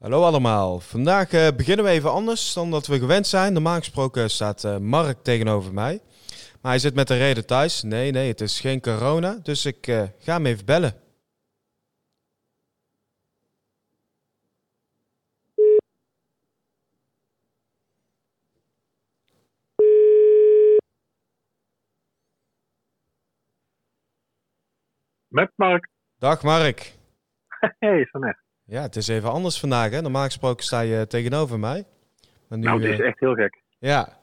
Hallo allemaal. Vandaag eh, beginnen we even anders dan dat we gewend zijn. Normaal gesproken staat eh, Mark tegenover mij. Maar hij zit met de reden thuis. Nee, nee, het is geen corona. Dus ik eh, ga hem even bellen. Met Mark. Dag Mark. Hey, van echt. Ja, het is even anders vandaag. Hè? Normaal gesproken sta je tegenover mij. Maar nu, Nou, het is eh, echt heel gek. ja,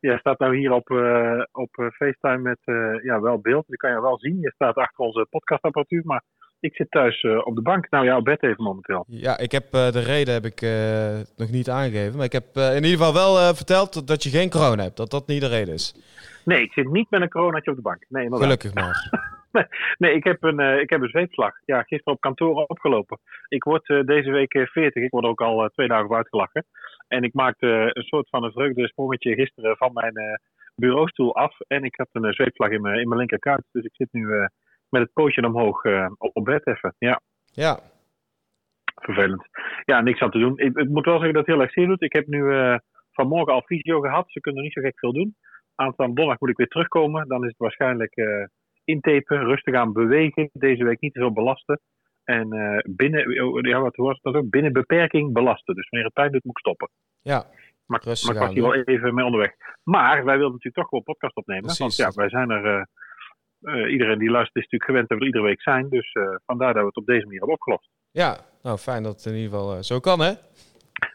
Jij staat nou hier op, eh, op eh, FaceTime met ja, wel beeld. Die kan je wel zien. Je staat achter onze podcastapparatuur. Maar ik zit thuis op de bank. Nou ja, op bed even momenteel. ja, ik heb de reden heb ik nog niet aangegeven. Maar ik heb in ieder geval wel verteld dat je geen corona hebt. Dat dat niet de reden is. Nee, ik zit niet met een coronaatje op de bank. Nee, inderdaad. Gelukkig maar. Nee, ik heb een, eh, ik heb een zweepslag. Ja, gisteren op kantoor opgelopen. Ik word eh, deze week eh, 40. Ik word er ook al eh, twee dagen uitgelachen. En ik maakte eh, een soort van een vreugdesprongetje gisteren van mijn eh, bureaustoel af. En ik had een eh, zweepslag in mijn, in mijn linkerkuit. Dus ik zit nu eh, met het pootje omhoog eh, op, op bed even. Ja, Ja, vervelend. Ja, niks aan te doen. Ik, ik moet wel zeggen dat het heel erg zeer doet. Ik heb nu eh, vanmorgen al fysio gehad. Ze kunnen niet zo gek veel doen. Aanstaande donderdag moet ik weer terugkomen. Dan is het waarschijnlijk eh, intapen, rustig aan bewegen. Deze week niet te veel belasten. En eh, binnen, oh, ja, wat was dat ook? Binnen beperking belasten. Dus wanneer het pijn doet, moet ik stoppen. ja. Maar, Rustig maar ik was hier wel even mee onderweg. Maar wij wilden natuurlijk toch gewoon podcast opnemen. Precies. Want ja, wij zijn er. eh, eh, iedereen die luistert is natuurlijk gewend dat we er iedere week zijn. Dus vandaar dat we het op deze manier hebben opgelost. Ja, nou fijn dat het in ieder geval zo kan, hè?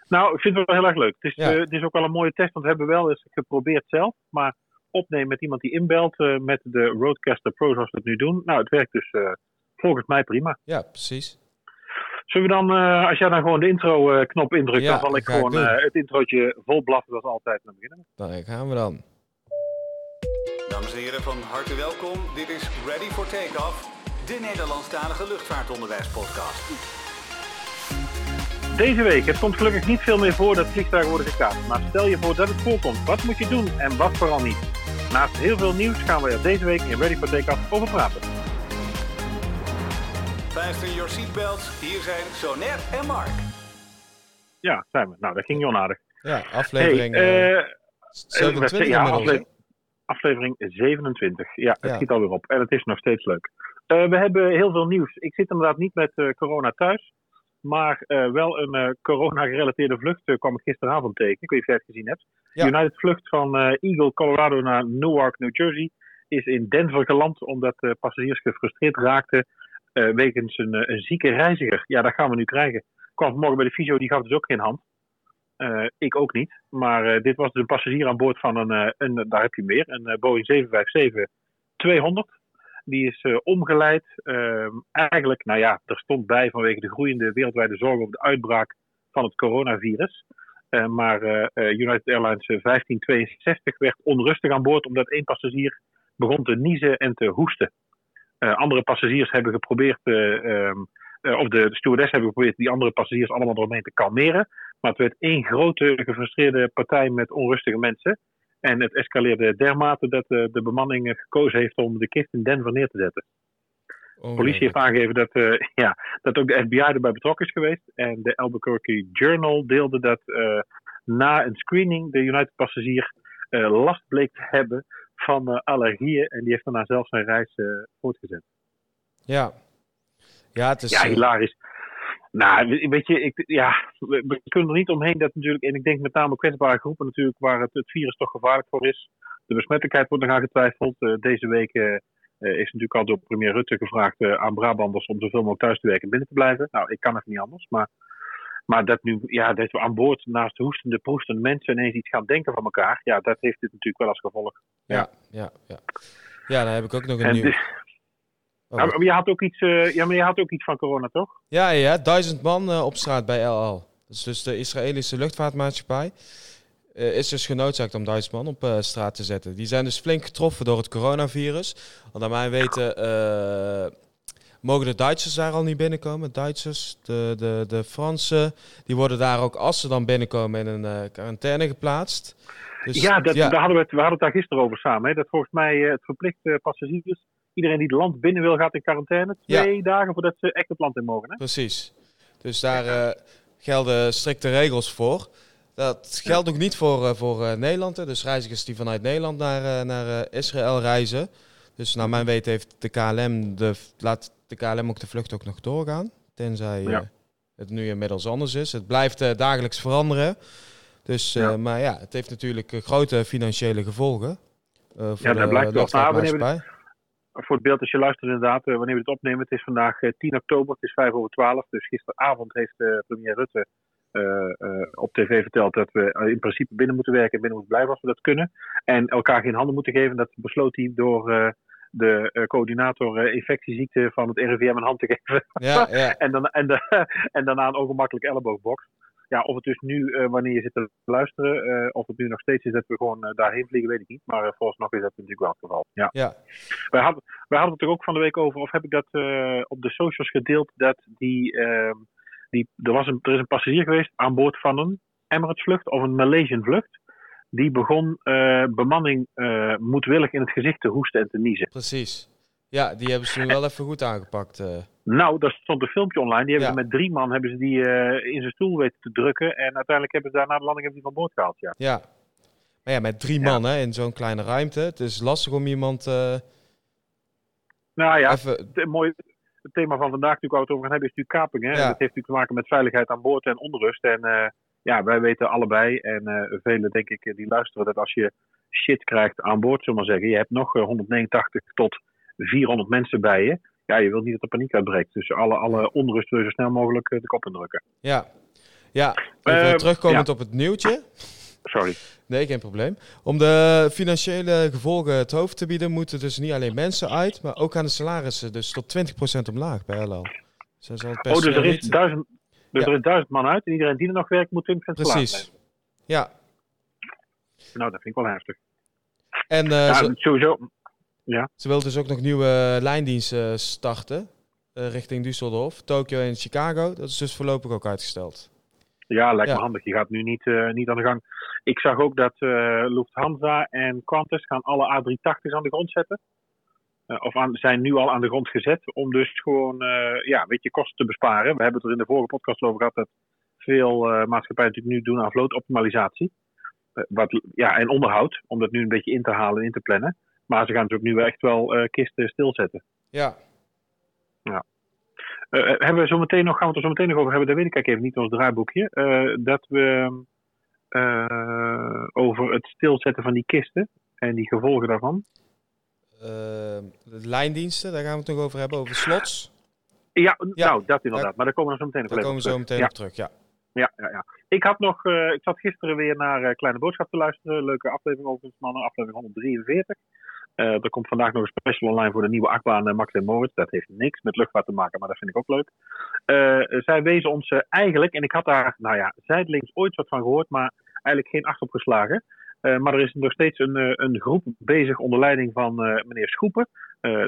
Nou, ik vind het wel heel erg leuk. Het is, Ja. het is ook wel een mooie test, want we hebben wel eens geprobeerd zelf. Maar opnemen met iemand die inbelt eh, met de Roadcaster Pro zoals we het nu doen. Nou, het werkt dus eh, volgens mij prima. Ja, precies. Zullen we dan, eh, als jij dan gewoon de intro-knop indrukt, Ja, dan zal ik gewoon eh, het introotje vol blaffen zoals altijd naar beginnen. Dan gaan we dan. Dames en heren, van harte welkom. Dit is Ready for Takeoff, de Nederlandstalige luchtvaartonderwijspodcast. Deze week, het komt gelukkig niet veel meer voor dat vliegtuigen worden gekapt. Maar stel je voor dat het voorkomt. Wat moet je doen en wat vooral niet? Naast heel veel nieuws gaan we er deze week in Ready for Takeoff over praten. Fasten your seatbelts. Hier zijn Sonette en Mark. Ja, zijn we. Nou, dat ging onaardig. Ja, aflevering eh, hey, eh, 27 ja, inmiddels, hè? afle- aflevering 27. Ja, het Ja. schiet alweer op. En het is nog steeds leuk. Eh, we hebben heel veel nieuws. Ik zit inderdaad niet met eh, corona thuis. Maar eh, wel een eh, corona-gerelateerde vlucht eh, kwam ik gisteravond tegen. Ik weet niet of jij het gezien hebt. Ja. United vlucht van Eagle, Colorado naar Newark, New Jersey. Is in Denver geland omdat eh, passagiers gefrustreerd raakten wegens een, een zieke reiziger. Ja, dat gaan we nu krijgen. Ik kwam vanmorgen bij de fysio, die gaf dus ook geen hand. Ik ook niet. Maar dit was dus een passagier aan boord van een, een daar heb je meer, een Boeing 757-200. Die is eh, omgeleid. Ehm, eigenlijk, nou ja, er stond bij vanwege de groeiende wereldwijde zorg over de uitbraak van het coronavirus. Eh, maar eh, United Airlines eh, 1562 werd onrustig aan boord omdat één passagier begon te niezen en te hoesten. Andere passagiers hebben geprobeerd, eh, ehm, eh, of de, de stewardess hebben geprobeerd die andere passagiers allemaal eromheen te kalmeren. Maar het werd één grote gefrustreerde partij met onrustige mensen. En het escaleerde dermate dat eh, de bemanning eh, gekozen heeft om de kist in Denver neer te zetten. De politie heeft aangegeven dat, eh, ja, dat ook de FBI erbij betrokken is geweest. En de Albuquerque Journal deelde dat na een screening de United passagier last bleek te hebben van allergieën. En die heeft daarna zelf zijn reis voortgezet. Ja. Ja, het is... Ja, hilarisch. Nou, we- weet je, ik, ja, we, we kunnen er niet omheen dat natuurlijk, en ik denk met name kwetsbare groepen natuurlijk, waar het, het virus toch gevaarlijk voor is. De besmettelijkheid wordt nog aan getwijfeld. Eh, deze week eh, eh, is natuurlijk al door premier Rutte gevraagd aan Brabanders om zoveel mogelijk thuis te werken en binnen te blijven. Nou, ik kan het niet anders, maar, maar dat nu, ja, dat we aan boord naast hoestende, proestende mensen ineens iets gaan denken van elkaar, ja, dat heeft dit natuurlijk wel als gevolg. ja, ja, ja. Ja, dan heb ik ook nog een En nieuw... Oh, maar je had ook iets, eh, ja, maar je had ook iets van corona, toch? Ja, ja, duizend man eh, op straat bij. Dat is dus de Israëlische luchtvaartmaatschappij. eh, is dus genoodzaakt om duizend man op straat te zetten. Die zijn dus flink getroffen door het coronavirus. Want naar mijn weten mogen de Duitsers daar al niet binnenkomen. Duitsers, de, de, de Fransen, die worden daar ook als ze dan binnenkomen in een quarantaine geplaatst. Dus, ja, dat, Daar hadden we, het, we hadden het daar gisteren over samen. Hè? Dat volgens mij het verplicht passagiers. Iedereen die het land binnen wil, gaat in quarantaine. Twee dagen voordat ze echt het land in mogen. Hè? Precies. Dus daar eh, gelden strikte regels voor. Dat geldt ook niet voor, voor Nederland. Dus reizigers die vanuit Nederland naar, naar Israël reizen. Dus naar mijn weten heeft de KLM de, laat de KLM ook de vlucht ook nog doorgaan. Tenzij het nu inmiddels anders is. Het blijft dagelijks veranderen. Dus, Maar ja, het heeft natuurlijk grote financiële gevolgen. voor ja, dat blijkt wel. Voor het beeld als je luistert inderdaad, wanneer we het opnemen. Het is vandaag 10 oktober, het is 5 over 12. Dus gisteravond heeft premier Rutte op tv verteld dat we in principe binnen moeten werken en binnen moeten blijven als we dat kunnen. En elkaar geen handen moeten geven. Dat besloot hij door de coördinator infectieziekte van het RIVM een hand te geven. Ja, ja. en, dan, en, de, en daarna een ongemakkelijk elleboogbox ja, of het dus nu, uh, wanneer je zit te luisteren, uh, of het nu nog steeds is dat we gewoon uh, daarheen vliegen, weet ik niet. Maar volgens nog is dat natuurlijk wel het geval. Ja. ja. Wij, hadden, wij hadden het er ook van de week over, of heb ik dat op de socials gedeeld, dat die, ehm, die er, was een, er is een passagier geweest aan boord van een Emirates vlucht of een Malaysian vlucht. Die begon bemanning moedwillig in het gezicht te hoesten en te niezen. Precies. Ja, die hebben ze nu wel even goed aangepakt. Uh. Nou, daar stond een filmpje online. Die hebben ze met drie man hebben ze die, uh, in zijn stoel weten te drukken. En uiteindelijk hebben ze daar na de landing hebben die van boord gehaald. Ja. ja. Maar ja, met drie ja. man hè, in zo'n kleine ruimte. Het is lastig om iemand. Uh, nou ja, even... het, mooi, het thema van vandaag natuurlijk waar we het over gaan hebben is natuurlijk kaping. Hè? Ja. Dat heeft natuurlijk te maken met veiligheid aan boord en onrust. En ja, wij weten allebei, en velen denk ik die luisteren, dat als je shit krijgt aan boord, zullen we maar zeggen, je hebt nog 189 tot 400 mensen bij je. Ja, je wilt niet dat er paniek uitbreekt. Dus alle, alle onrust wil je zo snel mogelijk eh, de kop indrukken. Ja, ja even uh, terugkomend op het nieuwtje. Sorry. Nee, geen probleem. Om de financiële gevolgen het hoofd te bieden, moeten dus niet alleen mensen uit, maar ook aan de salarissen. Dus tot 20% omlaag bij LL. Dus oh, dus er is, duizend, dus er is duizend man uit en iedereen die er nog werkt moet 20% Precies. Ja. Nou, dat vind ik wel heftig. En uh, ja, zo... sowieso, ja. Ze wil dus ook nog nieuwe lijndiensten starten uh, richting Düsseldorf, Tokio en Chicago. Dat is dus voorlopig ook uitgesteld. Ja, lijkt me handig. Je gaat nu niet, uh, niet aan de gang. Ik zag ook dat uh, Lufthansa en Qantas gaan alle A380's aan de grond zetten. of aan, zijn nu al aan de grond gezet om dus gewoon ja, een beetje kosten te besparen. We hebben het er in de vorige podcast over gehad dat veel maatschappijen natuurlijk nu doen aan vlootoptimalisatie. wat, ja, en onderhoud, om dat nu een beetje in te halen en in te plannen. Maar ze gaan natuurlijk nu echt wel uh, kisten stilzetten. Ja. Ja. Uh, hebben we zo meteen nog, gaan we het er zo meteen nog over hebben, dat weet ik eigenlijk even niet ons draaiboekje. Dat we over het stilzetten van die kisten en die gevolgen daarvan. de lijndiensten, daar gaan we het nog over hebben, over slots. Ja, ja. nou, dat inderdaad. maar daar komen we zo meteen nog daar komen we zo meteen op terug, ja. Ja, ja, ja. Ik had nog, uh, ik zat gisteren weer naar Kleine Boodschap te luisteren. Leuke aflevering over mannen, aflevering 143. Uh, er komt vandaag nog een special online voor de nieuwe achtbaan uh, Max en Moritz. Dat heeft niks met luchtvaart te maken, maar dat vind ik ook leuk. Uh, zij wezen ons eigenlijk, en ik had daar, nou ja, zijdelings ooit wat van gehoord, maar eigenlijk geen acht op geslagen. maar er is nog steeds een, een groep bezig onder leiding van meneer Schoepen,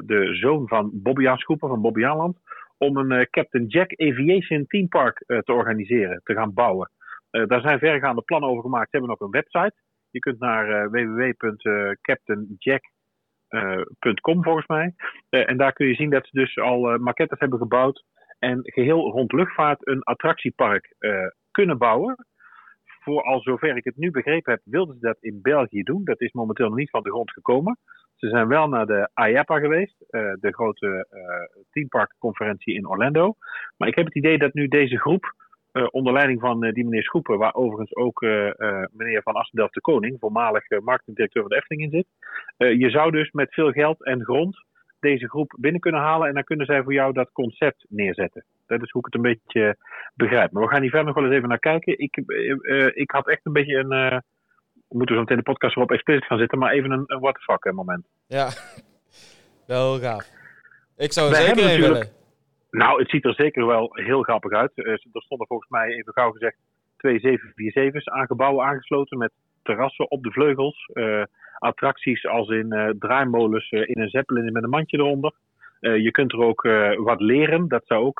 de zoon van Bobbiaan Schoepen van Bobbejaanland, om een Captain Jack Aviation Theme Park te organiseren, te gaan bouwen. daar zijn vergaande plannen over gemaakt. Ze hebben ook een website. Je kunt naar www.captainjack volgens mij. Uh, en daar kun je zien dat ze dus al uh, maquettes hebben gebouwd en geheel rond luchtvaart een attractiepark kunnen bouwen. Voor al zover ik het nu begrepen heb, wilden ze dat in België doen. Dat is momenteel nog niet van de grond gekomen. Ze zijn wel naar de IAPA geweest, de grote teamparkconferentie in Orlando. Maar ik heb het idee dat nu deze groep uh, onder leiding van uh, die meneer Schoepen, waar overigens ook uh, meneer Van Assendelft de Koning, voormalig marketingdirecteur van de Efteling in zit. je zou dus met veel geld en grond deze groep binnen kunnen halen en dan kunnen zij voor jou dat concept neerzetten. Dat is hoe ik het een beetje begrijp. Maar we gaan hier verder nog wel eens even naar kijken. Ik, ik had echt een beetje een. we moeten zo meteen de podcast erop explicit gaan zitten, maar even een, een what the fuck moment. Ja, wel gaaf. Ik zou er zeker even willen. Nou, het ziet er zeker wel heel grappig uit. Uh, er stonden volgens mij, even gauw gezegd, twee 747's aan gebouwen aangesloten met terrassen op de vleugels. Uh, attracties als in uh, draaimolens in een zeppelin met een mandje eronder. je kunt er ook wat leren. Dat zou ook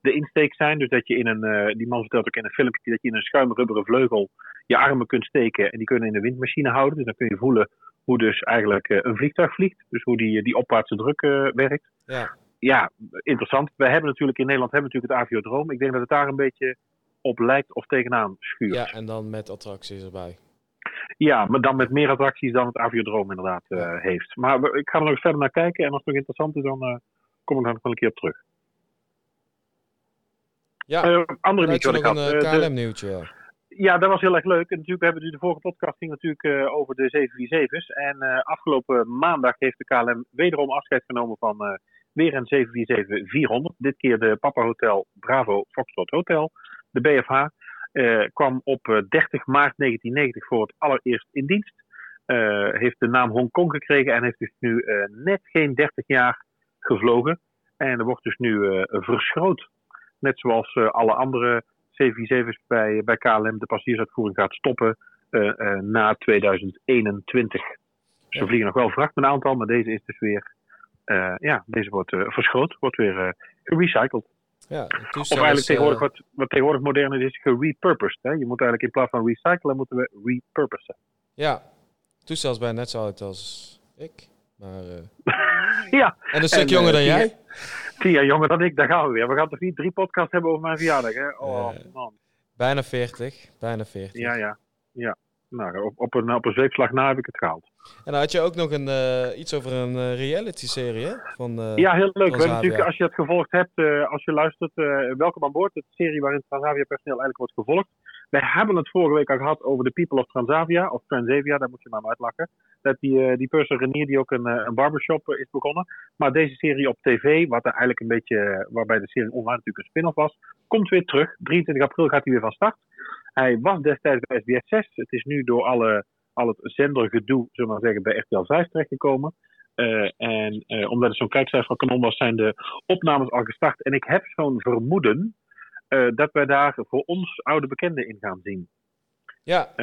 de insteek zijn. Dus dat je in een, die man vertelt ook in een filmpje, dat je in een schuimrubberen vleugel je armen kunt steken en die kunnen in de windmachine houden. Dus dan kun je voelen hoe dus eigenlijk een vliegtuig vliegt. Dus hoe die, die opwaartse druk werkt. Ja ja, interessant. We hebben natuurlijk in Nederland hebben natuurlijk het aviodroom. Ik denk dat het daar een beetje op lijkt of tegenaan schuurt. Ja, en dan met attracties erbij. Ja, maar dan met meer attracties dan het Aviodroom inderdaad uh, heeft. Maar we, ik ga er nog eens verder naar kijken. En als het nog interessant is, dan uh, kom ik daar nog wel een keer op terug. Ja, uh, andere nieuwtje wat ik had. een KLM-nieuwtje, ja. Ja, dat was heel erg leuk. En natuurlijk, we hebben nu de vorige podcast ging natuurlijk eh, over de 747's. En eh, afgelopen maandag heeft de KLM wederom afscheid genomen van eh, weer een 747-400. Dit keer de Papa Hotel Bravo Foxtrot Hotel. De BFH eh, kwam op eh, 30 maart 1990 voor het allereerst in dienst. Eh, heeft de naam Hongkong gekregen en heeft dus nu eh, net geen 30 jaar gevlogen. En er wordt dus nu eh, verschroot. Net zoals eh, alle andere 747's bij, bij KLM de passagiersuitvoering gaat stoppen eh, eh, na 2021. Ze vliegen nog wel vracht met een aantal, maar deze is dus weer. Eh, ja, deze wordt eh, verschroot, wordt weer eh, gerecycled. ja Of eigenlijk is, tegenwoordig wat, wat tegenwoordig modern is, is gerepurposed. Hè? Je moet eigenlijk in plaats van recyclen, moeten we repurposen. Ja, toestel is bijna net zo oud als ik. Maar, Ja, en een stuk En, jonger dan tien- jij? tien jaar jonger dan ik, daar gaan we weer. We gaan toch niet drie podcasts hebben over mijn verjaardag, hè? Oh, man. Bijna 40. Bijna 40. Ja, ja. ja. Nou, op, op, een, op een zweepslag na heb ik het gehaald. En dan had je ook nog een, eh, iets over een eh, reality-serie, hè? Van, eh, Ja, heel leuk. We natuurlijk, als je het gevolgd hebt, als je luistert, welkom aan boord. Het serie waarin Transavia personeel eigenlijk wordt gevolgd. Wij hebben het vorige week al gehad over de People of Transavia, of Transavia, daar moet je maar uitlachen. Dat die, eh, die Purser Renier die ook een, eh, een barbershop eh, is begonnen. Maar deze serie op tv, wat er eigenlijk een beetje, waarbij de serie online natuurlijk een spin-off was, komt weer terug. 23 april gaat hij weer van start. Hij was destijds bij SBS 6. Het is nu door alle, al het zendergedoe, zullen we maar zeggen, bij RTL 5 terechtgekomen. Eh, en omdat het zo'n kijkcijfer van kanon was, zijn de opnames al gestart. En ik heb zo'n vermoeden dat wij daar voor ons oude bekenden in gaan zien. ja,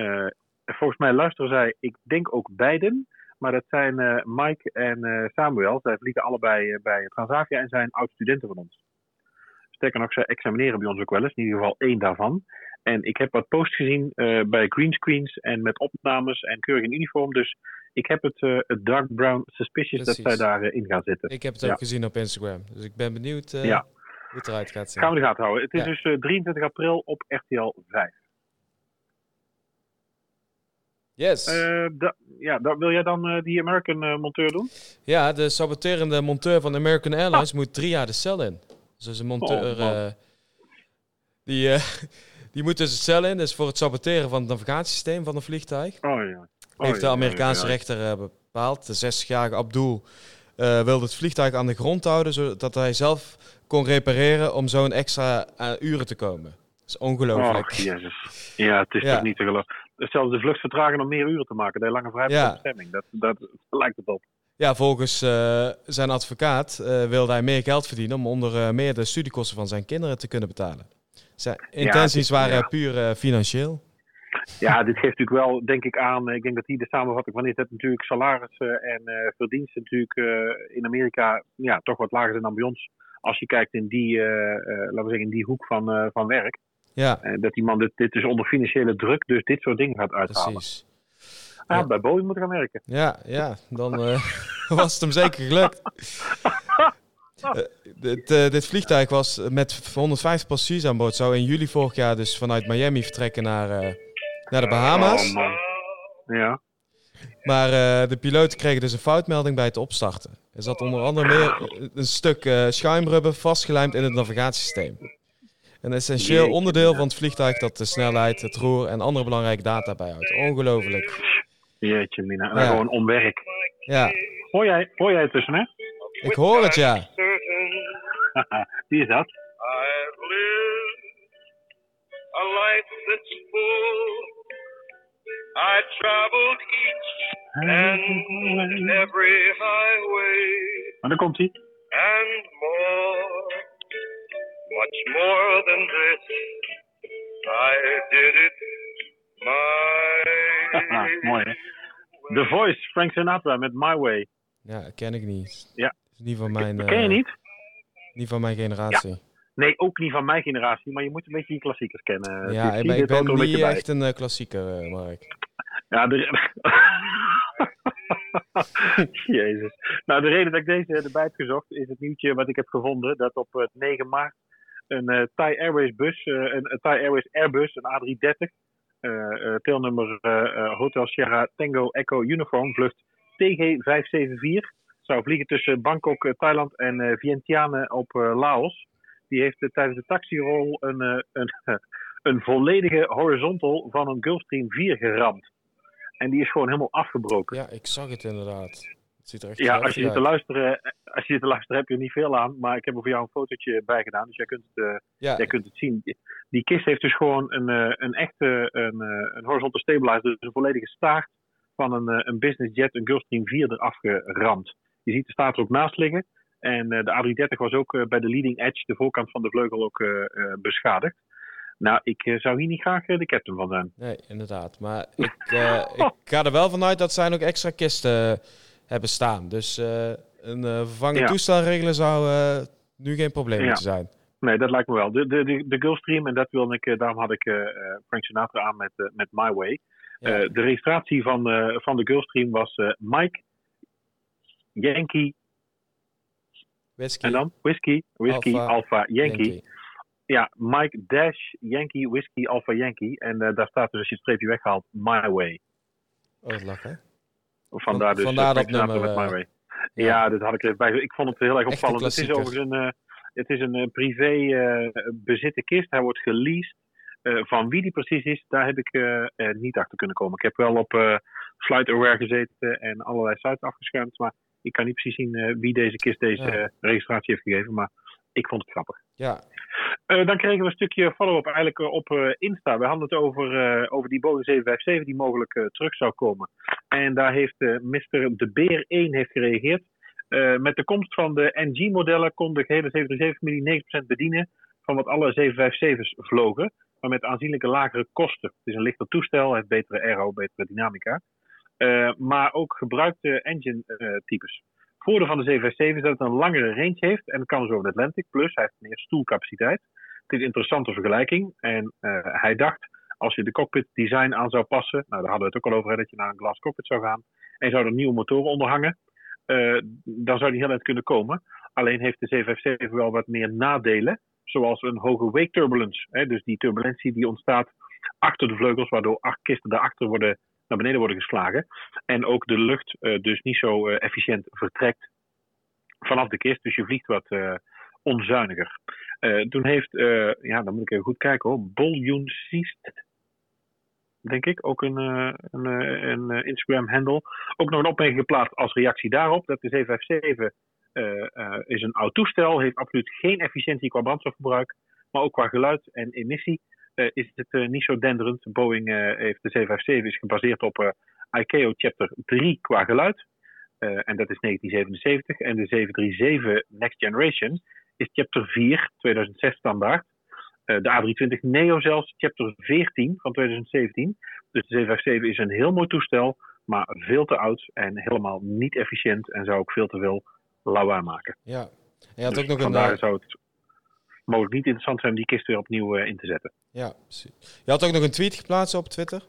volgens mij luisteren zij, ik denk ook beiden. Maar dat zijn eh, Mike en eh, Samuel. Zij vliegen allebei eh, bij Transavia en zijn oud-studenten van ons. Sterker nog, zij examineren bij ons ook wel eens. In ieder geval één daarvan. En ik heb wat posts gezien bij greenscreens en met opnames en keurig in uniform. Dus ik heb het, het dark brown suspicious dat zij daarin in gaan zitten. ik heb het Ja. ook gezien op Instagram. Dus ik ben benieuwd Ja. hoe het eruit gaat zien. Gaan we de gaten houden. Het is Ja. dus eh, 23 april op RTL 5. Yes. Eh, da- ja, da- wil jij dan eh, die American eh, monteur doen? Ja, de saboterende monteur van American Airlines moet drie jaar de cel in. Dus dat is een monteur. Oh, man. eh, die, die moet dus de cel in. Dus voor het saboteren van het navigatiesysteem van een vliegtuig. Oh ja. Oh, heeft de Amerikaanse ja, ja. rechter bepaald. De 60-jarige Abdul wilde het vliegtuig aan de grond houden. Zodat hij zelf kon repareren om zo'n extra uren te komen. Dat is ongelooflijk. Jezus. Ja, het is Ja. toch niet te geloven. Zelfs de vlucht vertragen om meer uren te maken. De lange vrijheid Ja. bestemming. Dat, dat lijkt het op. Ja, volgens eh, zijn advocaat eh, wilde hij meer geld verdienen om onder eh, meer de studiekosten van zijn kinderen te kunnen betalen. Zijn intenties waren ja. puur financieel. Ja, dit geeft natuurlijk wel, denk ik, aan. Ik denk dat hier de samenvatting van is dat natuurlijk salarissen en verdiensten natuurlijk in Amerika ja, toch wat lager zijn dan bij ons. Als je kijkt in die, laten we zeggen, in die hoek van, van werk. Ja, En dat die man, dit, dit is onder financiële druk, dus dit soort dingen gaat uithalen. precies. Ah, Ja. bij Boeing moet gaan werken. Ja, ja dan eh, was het hem zeker gelukt. Eh, dit, eh, dit vliegtuig was met 150 passagiers aan boord. Zou in juli vorig jaar dus vanuit Miami vertrekken naar, eh, naar de Bahama's. Oh, man. Ja. Maar eh, de piloten kregen dus een foutmelding bij het opstarten. Er zat onder andere meer een stuk eh, schuimrubber vastgelijmd in het navigatiesysteem. Een essentieel Jeetje, onderdeel van het vliegtuig dat de snelheid, het roer en andere belangrijke data bijhoudt. Ongelooflijk. Jeetje, Mina. En Ja. gewoon onwerk. Ja, Hoor jij, hoor jij het tussen, hè? ik hoor het ja. Wie is dat? I've lived a life that's full. I traveled each and every highway Maar daar komt hij. and more, much more than this. I did it my Mooi, hè? The Voice, Frank Sinatra met My Way. Ja, ken ik niet. Ja. Is niet van mijn, Ken je eh, niet? niet van mijn generatie. Nee, ook niet van mijn generatie, maar je moet een beetje die klassiekers kennen. Ja, Dus ik ben, ik een niet bij. echt een eh, klassieker, eh, Mark. Ja, de... Jezus. Nou, de reden dat ik deze erbij heb gezocht is het nieuwtje wat ik heb gevonden. Dat op eh, 9 maart een eh, Thai Airways bus, eh, een, een Thai Airways Airbus, een A330. eh eh, Hotel Sierra Tango Echo Uniform, vlucht TG574. Zou vliegen tussen Bangkok, Thailand en Vientiane op Laos. Die heeft tijdens de taxirol een, een, een volledige horizontal van een Gulfstream 4 geramd. En die is gewoon helemaal afgebroken. Ja, ik zag het inderdaad. Het ziet er echt Ja, geweldig als je, zit te luisteren, eh, als je zit te luisteren heb je er niet veel aan. Maar ik heb er voor jou een fotootje bij gedaan. Dus jij kunt het, eh, Ja, jij kunt het zien. Die kist heeft dus gewoon een, eh, een echte een, eh, een horizontal stabilizer. Dus een volledige staart van een, eh, een business jet, een Gulfstream 4 eraf geramd. Je ziet de staart er ook naast liggen. En eh, de A330 was ook eh, bij de leading edge, de voorkant van de vleugel, ook eh, eh, beschadigd. Nou, ik eh, zou hier niet graag eh, de captain van zijn. nee, inderdaad. Maar ik, eh, ik ga er wel vanuit dat zij nog extra kisten eh, hebben staan. Dus eh, een eh, vervangend Ja. toestel regelen zou eh, nu geen probleem Ja. zijn. Nee, dat lijkt me wel. De, de, de, de Gulfstream, en dat wilde ik, daarom had ik Frank Sinatra aan met, met My Way. Ja. De registratie van, van de Gulfstream was Mike, Yankee Whisky, en dan Whiskey, Whiskey, Alpha, Alpha, Yankee. Yankee. Ja, Mike Dash, Yankee, Whiskey, Alpha, Yankee. En daar staat dus als je het streepje weghaalt, My Way. Oh, wat lachen. Vandaar dus vandaar dat nummer, met eh, My Way. Ja, dat had ik bij. Ik vond het heel erg opvallend. Het is overigens een, eh, het is een eh, privé bezitte kist. Hij wordt geleased. Van wie die precies is, daar heb ik niet achter kunnen komen. Ik heb wel op eh Flight Aware gezeten en allerlei sites afgeschermd. Maar ik kan niet precies zien wie deze kist deze Ja. registratie heeft gegeven. Maar ik vond het grappig. Ja, Eh, dan kregen we een stukje follow-up eigenlijk eh, op eh, Insta. We hadden het over, over die Boeing 757 die mogelijk terug zou komen. En daar heeft Mr. De Beer 1 heeft gereageerd. Met de komst van de NG-modellen kon de gehele 737-familie 9% bedienen van wat alle 757's vlogen. Maar met aanzienlijke lagere kosten. Het is een lichter toestel, heeft betere aero, betere dynamica. Maar ook gebruikte engine-types. Voordeel van de 757 is dat het een langere range heeft en kan dus over de Atlantic. Plus, hij heeft meer stoelcapaciteit. Het is een interessante vergelijking. En eh, hij dacht, als je de cockpit design aan zou passen, nou daar hadden we het ook al over, dat je naar een glass cockpit zou gaan, en zou er nieuwe motoren onder hangen, eh, dan zou die heel eind kunnen komen. Alleen heeft de 757 wel wat meer nadelen, zoals een hoge wake turbulence. Hè, dus die turbulentie die ontstaat achter de vleugels, waardoor acht kisten daarachter worden, naar beneden worden geslagen. En ook de lucht eh, dus niet zo eh, efficiënt vertrekt vanaf de kist. Dus je vliegt wat eh, onzuiniger. Toen heeft, ja, dan moet ik even goed kijken hoor, Boljoen Siest, denk ik, ook een, een, een Instagram-handle, ook nog een opmerking geplaatst als reactie daarop dat de 757 eh, eh, is een oud toestel, heeft absoluut geen efficiëntie qua brandstofverbruik, maar ook qua geluid en emissie is het eh, niet zo denderend. Boeing eh, heeft de 757 is gebaseerd op eh ICAO Chapter 3 qua geluid. Eh, en dat is 1977. En de 737 Next Generation is Chapter 4, 2006 standaard. Eh, de A320 Neo zelfs, Chapter 14 van 2017. Dus de 757 is een heel mooi toestel, maar veel te oud en helemaal niet efficiënt. En zou ook veel te veel lawaai maken. ja. En je had Dus ook nog een... vandaar eh, zou het mogelijk niet interessant zijn om die kist weer opnieuw eh, in te zetten. ja, precies. Je had ook nog een tweet geplaatst op Twitter.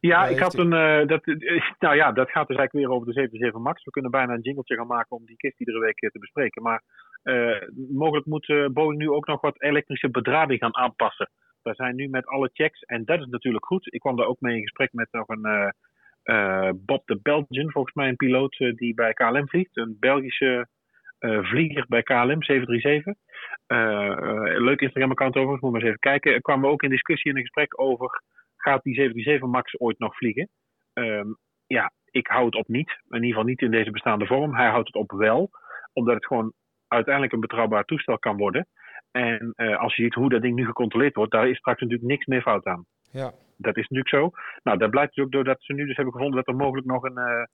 Ja, ik had een. eh, dat, eh, nou ja, dat gaat dus eigenlijk weer over de 77 Max. We kunnen bijna een jingletje gaan maken om die kist iedere week te bespreken. Maar mogelijk moet eh, Boeing nu ook nog wat elektrische bedrading gaan aanpassen. Daar zijn nu met alle checks, en dat is natuurlijk goed. Ik kwam daar ook mee in gesprek met nog een Bob de Belgian, volgens mij een piloot die bij KLM vliegt. Een Belgische vlieger bij KLM, 737. Eh, eh, leuk Instagram-account overigens, moet maar eens even kijken. Er kwamen we ook in discussie en een gesprek over gaat die 737 MAX ooit nog vliegen? Ehm, ja, ik hou het op niet. In ieder geval niet in deze bestaande vorm. Hij houdt het op wel, omdat het gewoon uiteindelijk een betrouwbaar toestel kan worden. En eh, als je ziet hoe dat ding nu gecontroleerd wordt, daar is straks natuurlijk niks meer fout aan. Ja, Dat is natuurlijk zo. Nou, dat blijkt dus ook doordat ze nu dus hebben gevonden dat er mogelijk nog een eh, eh, eh,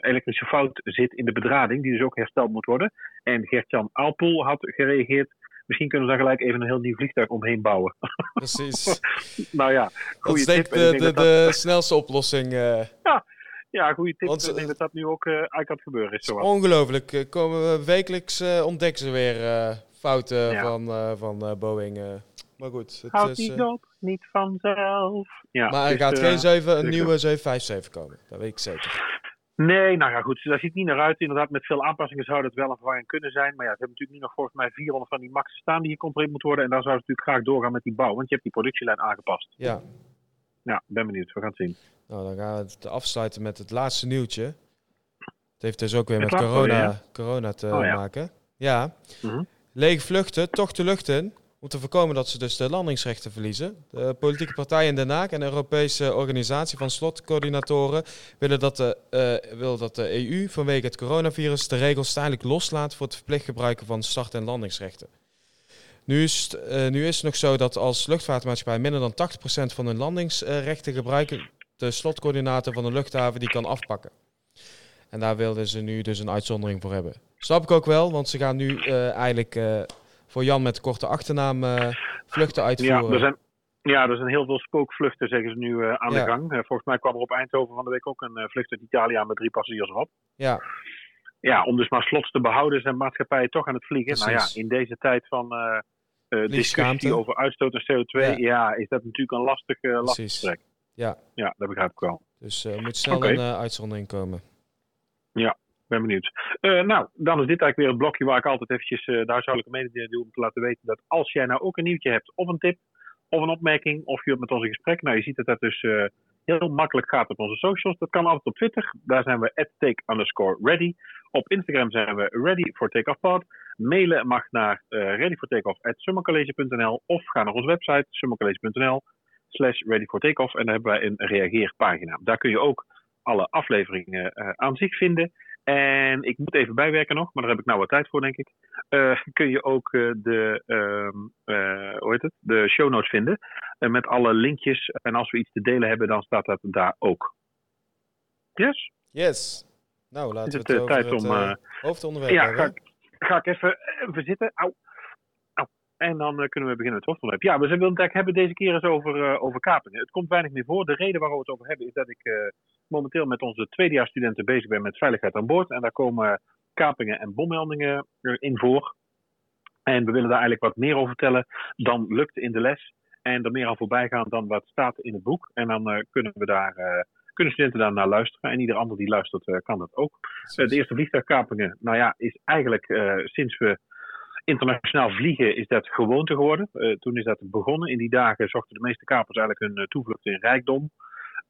elektrische fout zit in de bedrading, die dus ook hersteld moet worden. En Gert-Jan Alpoel had gereageerd. Misschien kunnen we daar gelijk even een heel nieuw vliegtuig omheen bouwen. precies. nou ja, dat goede tip. de, de, dat de snelste oplossing. eh. Ja, goede tip. Want, ik denk dat dat nu ook eh eigenlijk aan het gebeuren is. Ongelooflijk. Eh, Komen we wekelijks eh, ontdekken ze weer eh, fouten Ja. van, eh, van eh, Boeing. eh. Maar goed. Het Houd is, niet eh, op, niet vanzelf. Ja, maar er dus, gaat eh, geen 7, een nieuwe 757 komen. Dat weet ik zeker. Nee, nou ja, goed. Daar ziet niet naar uit. Inderdaad, met veel aanpassingen zou dat wel een vervanging kunnen zijn. Maar ja, ze hebben natuurlijk nu nog volgens mij 400 van die maxen staan die gecontroleerd moeten worden. En daar zou ze natuurlijk graag doorgaan met die bouw. Want je hebt die productielijn aangepast. Ja, Ja, ben benieuwd. We gaan het zien. nou dan gaan we het afsluiten met het laatste nieuwtje. Het heeft dus ook weer Het met corona, corona te Oh, ja. maken. Ja, Mhm. lege vluchten, toch de lucht in. Om te voorkomen dat ze dus de landingsrechten verliezen. De politieke partijen in Den Haag en de Europese organisatie van slotcoördinatoren willen dat de, eh, wil dat de EU vanwege het coronavirus de regels tijdelijk loslaat voor het verplicht gebruiken van start- en landingsrechten. Nu is, eh, nu is het nog zo dat als luchtvaartmaatschappij minder dan 80% van hun landingsrechten gebruiken, de slotcoördinator van de luchthaven die kan afpakken. En daar wilden ze nu dus een uitzondering voor hebben. Snap ik ook wel, want ze gaan nu eh, eigenlijk voor Jan met korte achternaam eh, vluchten Ja, uitvoeren. er zijn, ja, er zijn heel veel spookvluchten, zeggen ze nu, eh, aan Ja. de gang. Eh, volgens mij kwam er op Eindhoven van de week ook een vlucht uit Italië aan met drie passagiers erop. Ja, Ja, om dus maar slots te behouden zijn maatschappijen toch aan het vliegen. Nou ja, in deze tijd van discussie over uitstoot en CO2, ja. Ja. is dat natuurlijk een lastig, lastig trek. ja. Ja, dat begrijp ik wel. Dus er moet snel een uitzondering komen. Ben benieuwd. Eh, nou, dan is dit eigenlijk weer het blokje waar ik altijd eventjes uh, de huishoudelijke mededeling doe om te laten weten dat als jij nou ook een nieuwtje hebt of een tip of een opmerking of je wilt met ons in gesprek. Nou, je ziet dat dat dus eh, heel makkelijk gaat op onze socials. Dat kan altijd op Twitter. Daar zijn we take underscore ready. Op Instagram zijn we ready for takeoff. Mailen mag naar readyfortakeoff@summercollege.nl of ga naar onze website summercollege.nl slash ready en daar hebben wij een reageerpagina. Daar kun je ook alle afleveringen aan zich vinden. En ik moet even bijwerken nog, maar daar heb ik nou wat tijd voor, denk ik. Uh, kun je ook uh, de, uh, hoe heet het? de show notes vinden. met alle linkjes. En als we iets te delen hebben, dan staat dat daar ook. Yes? Yes. Nou, laten we het, tijd het om, hoofdonderwerp ja, hebben. Ga ik, ga ik even, even zitten. Au. Au. En dan uh, kunnen we beginnen met het hoofdonderwerp. Ja, we willen het eigenlijk hebben deze keer eens over, uh, over kapingen. Het komt weinig meer voor. De reden waarom we het over hebben is dat ik uh, momenteel met onze tweedejaarsstudenten bezig ben met veiligheid aan boord. En daar komen kapingen en bommeldingen in voor. En we willen daar eigenlijk wat meer over vertellen dan lukt in de les. En er meer aan voorbij gaan dan wat staat in het boek. En dan uh, kunnen we daar uh, kunnen studenten daar naar luisteren. En ieder ander die luistert uh, kan dat ook. de eerste vliegtuigkapingen, nou ja, is eigenlijk sinds we internationaal vliegen is dat gewoonte geworden. Toen is dat begonnen. In die dagen zochten de meeste kapers eigenlijk hun toevlucht in rijkdom.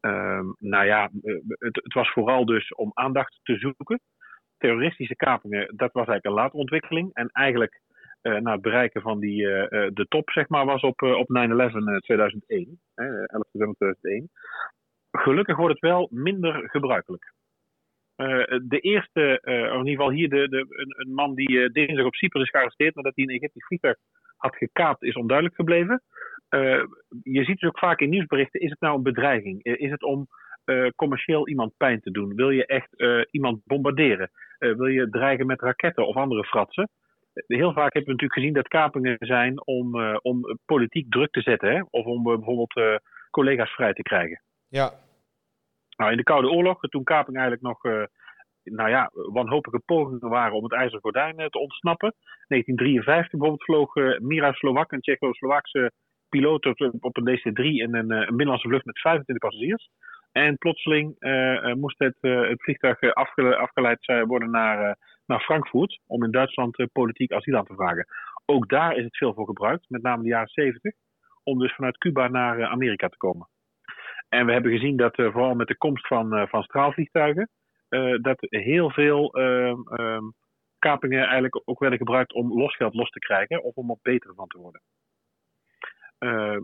Uh, nou ja, het, het, was vooral dus om aandacht te zoeken. Terroristische kapingen, dat was eigenlijk een latere ontwikkeling. En eigenlijk uh, na het bereiken van die, uh, de top, zeg maar, was op, op 9-11 2001. Eh, 11 december 2001. Gelukkig wordt het wel minder gebruikelijk. De eerste, uh, in ieder geval hier, de, de, een, een, man die dinsdag op Cyprus is gearresteerd nadat hij een Egyptisch vliegtuig had gekaapt, is onduidelijk gebleven. Uh, je ziet dus ook vaak in nieuwsberichten, is het nou een bedreiging? is het om commercieel iemand pijn te doen? Wil je echt iemand bombarderen? wil je dreigen met raketten of andere fratsen? Heel vaak hebben we natuurlijk gezien dat kapingen zijn om, om politiek druk te zetten. Hè? Of om bijvoorbeeld collega's vrij te krijgen. Ja, nou, in de Koude Oorlog, toen kaping eigenlijk nog, nou ja, wanhopige pogingen waren om het ijzeren gordijn uh, te ontsnappen. 1953 bijvoorbeeld vloog uh, Mira Slovak, een Tsjechoslowaakse piloot, op, op een DC-3 en een, een binnenlandse vlucht met 25 passagiers. En plotseling moest het, het vliegtuig afge, afgeleid worden naar, naar Frankfurt om in Duitsland politiek asiel aan te vragen. Ook daar is het veel voor gebruikt, met name de jaren 70, om dus vanuit Cuba naar Amerika te komen. En we hebben gezien dat vooral met de komst van, van straalvliegtuigen, dat heel veel um, kapingen eigenlijk ook werden gebruikt om losgeld los te krijgen of om er beter van te worden.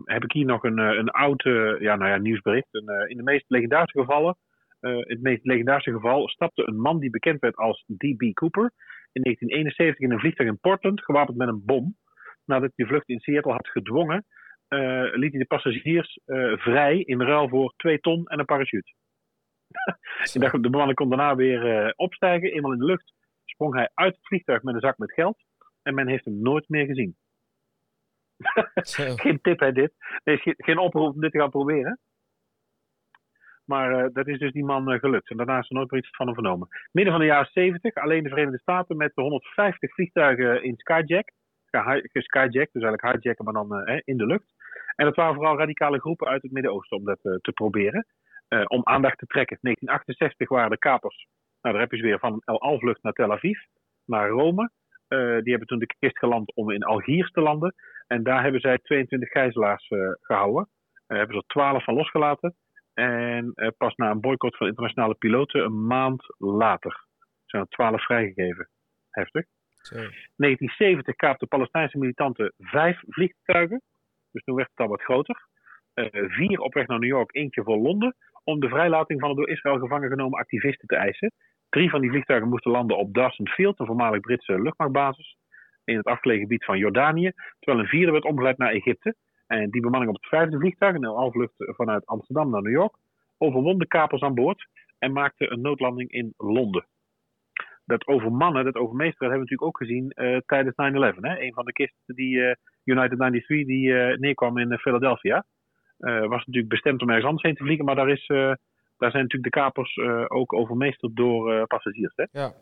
heb ik hier nog een, een oud ja, nou ja, nieuwsbericht. Een, in de meest legendarische gevallen, het meest legendarische geval, stapte een man die bekend werd als D.B. Cooper in 1971 in een vliegtuig in Portland, gewapend met een bom, nadat hij de vlucht in Seattle had gedwongen liet hij de passagiers vrij in ruil voor twee ton en een parachute. De bemanning kon daarna weer uh, opstijgen, eenmaal in de lucht sprong hij uit het vliegtuig met een zak met geld en men heeft hem nooit meer gezien. geen tip hè dit. Nee, geen, geen oproep om dit te gaan proberen. Maar dat is dus die man gelukt. En daarna is er nooit meer iets van hem vernomen. Midden van de jaren 70, alleen de Verenigde Staten met de 150 vliegtuigen in Skyjack. Skyjack, dus eigenlijk hijacken, maar dan in de lucht. En dat waren vooral radicale groepen uit het Midden-Oosten om dat te proberen. Eh, om aandacht te trekken. 1968 waren de kapers, nou daar heb je ze weer, van een El Al-vlucht naar Tel Aviv, naar Rome. Eh, die hebben toen de kist geland om in Algiers te landen. En daar hebben zij 22 gijzelaars eh, gehouden. Daar hebben ze er 12 van losgelaten. En pas na een boycott van internationale piloten, een maand later, zijn er 12 vrijgegeven. Heftig. Zo. 1970 kaapten Palestijnse militanten vijf vliegtuigen. Dus toen werd het al wat groter. Eh, vier op weg naar New York, eentje voor Londen. Om de vrijlating van de door Israël gevangen genomen activisten te eisen. Drie van die vliegtuigen moesten landen op Dawson Field, een voormalig Britse luchtmachtbasis. In het afgelegen gebied van Jordanië. Terwijl een vierde werd omgeleid naar Egypte. En die bemanning op het vijfde vliegtuig, een afvlucht vanuit Amsterdam naar New York. Overwon de kapers aan boord en maakte een noodlanding in Londen dat overmannen, dat overmeesteren, hebben we natuurlijk ook gezien eh, tijdens 9-11. Hè? Een van de kisten die eh, United 93 die neerkwam in Philadelphia. Eh, was natuurlijk bestemd om ergens anders heen te vliegen, maar daar, is, eh, daar zijn natuurlijk de kapers eh, ook overmeesterd door passagiers. Hè? Ja.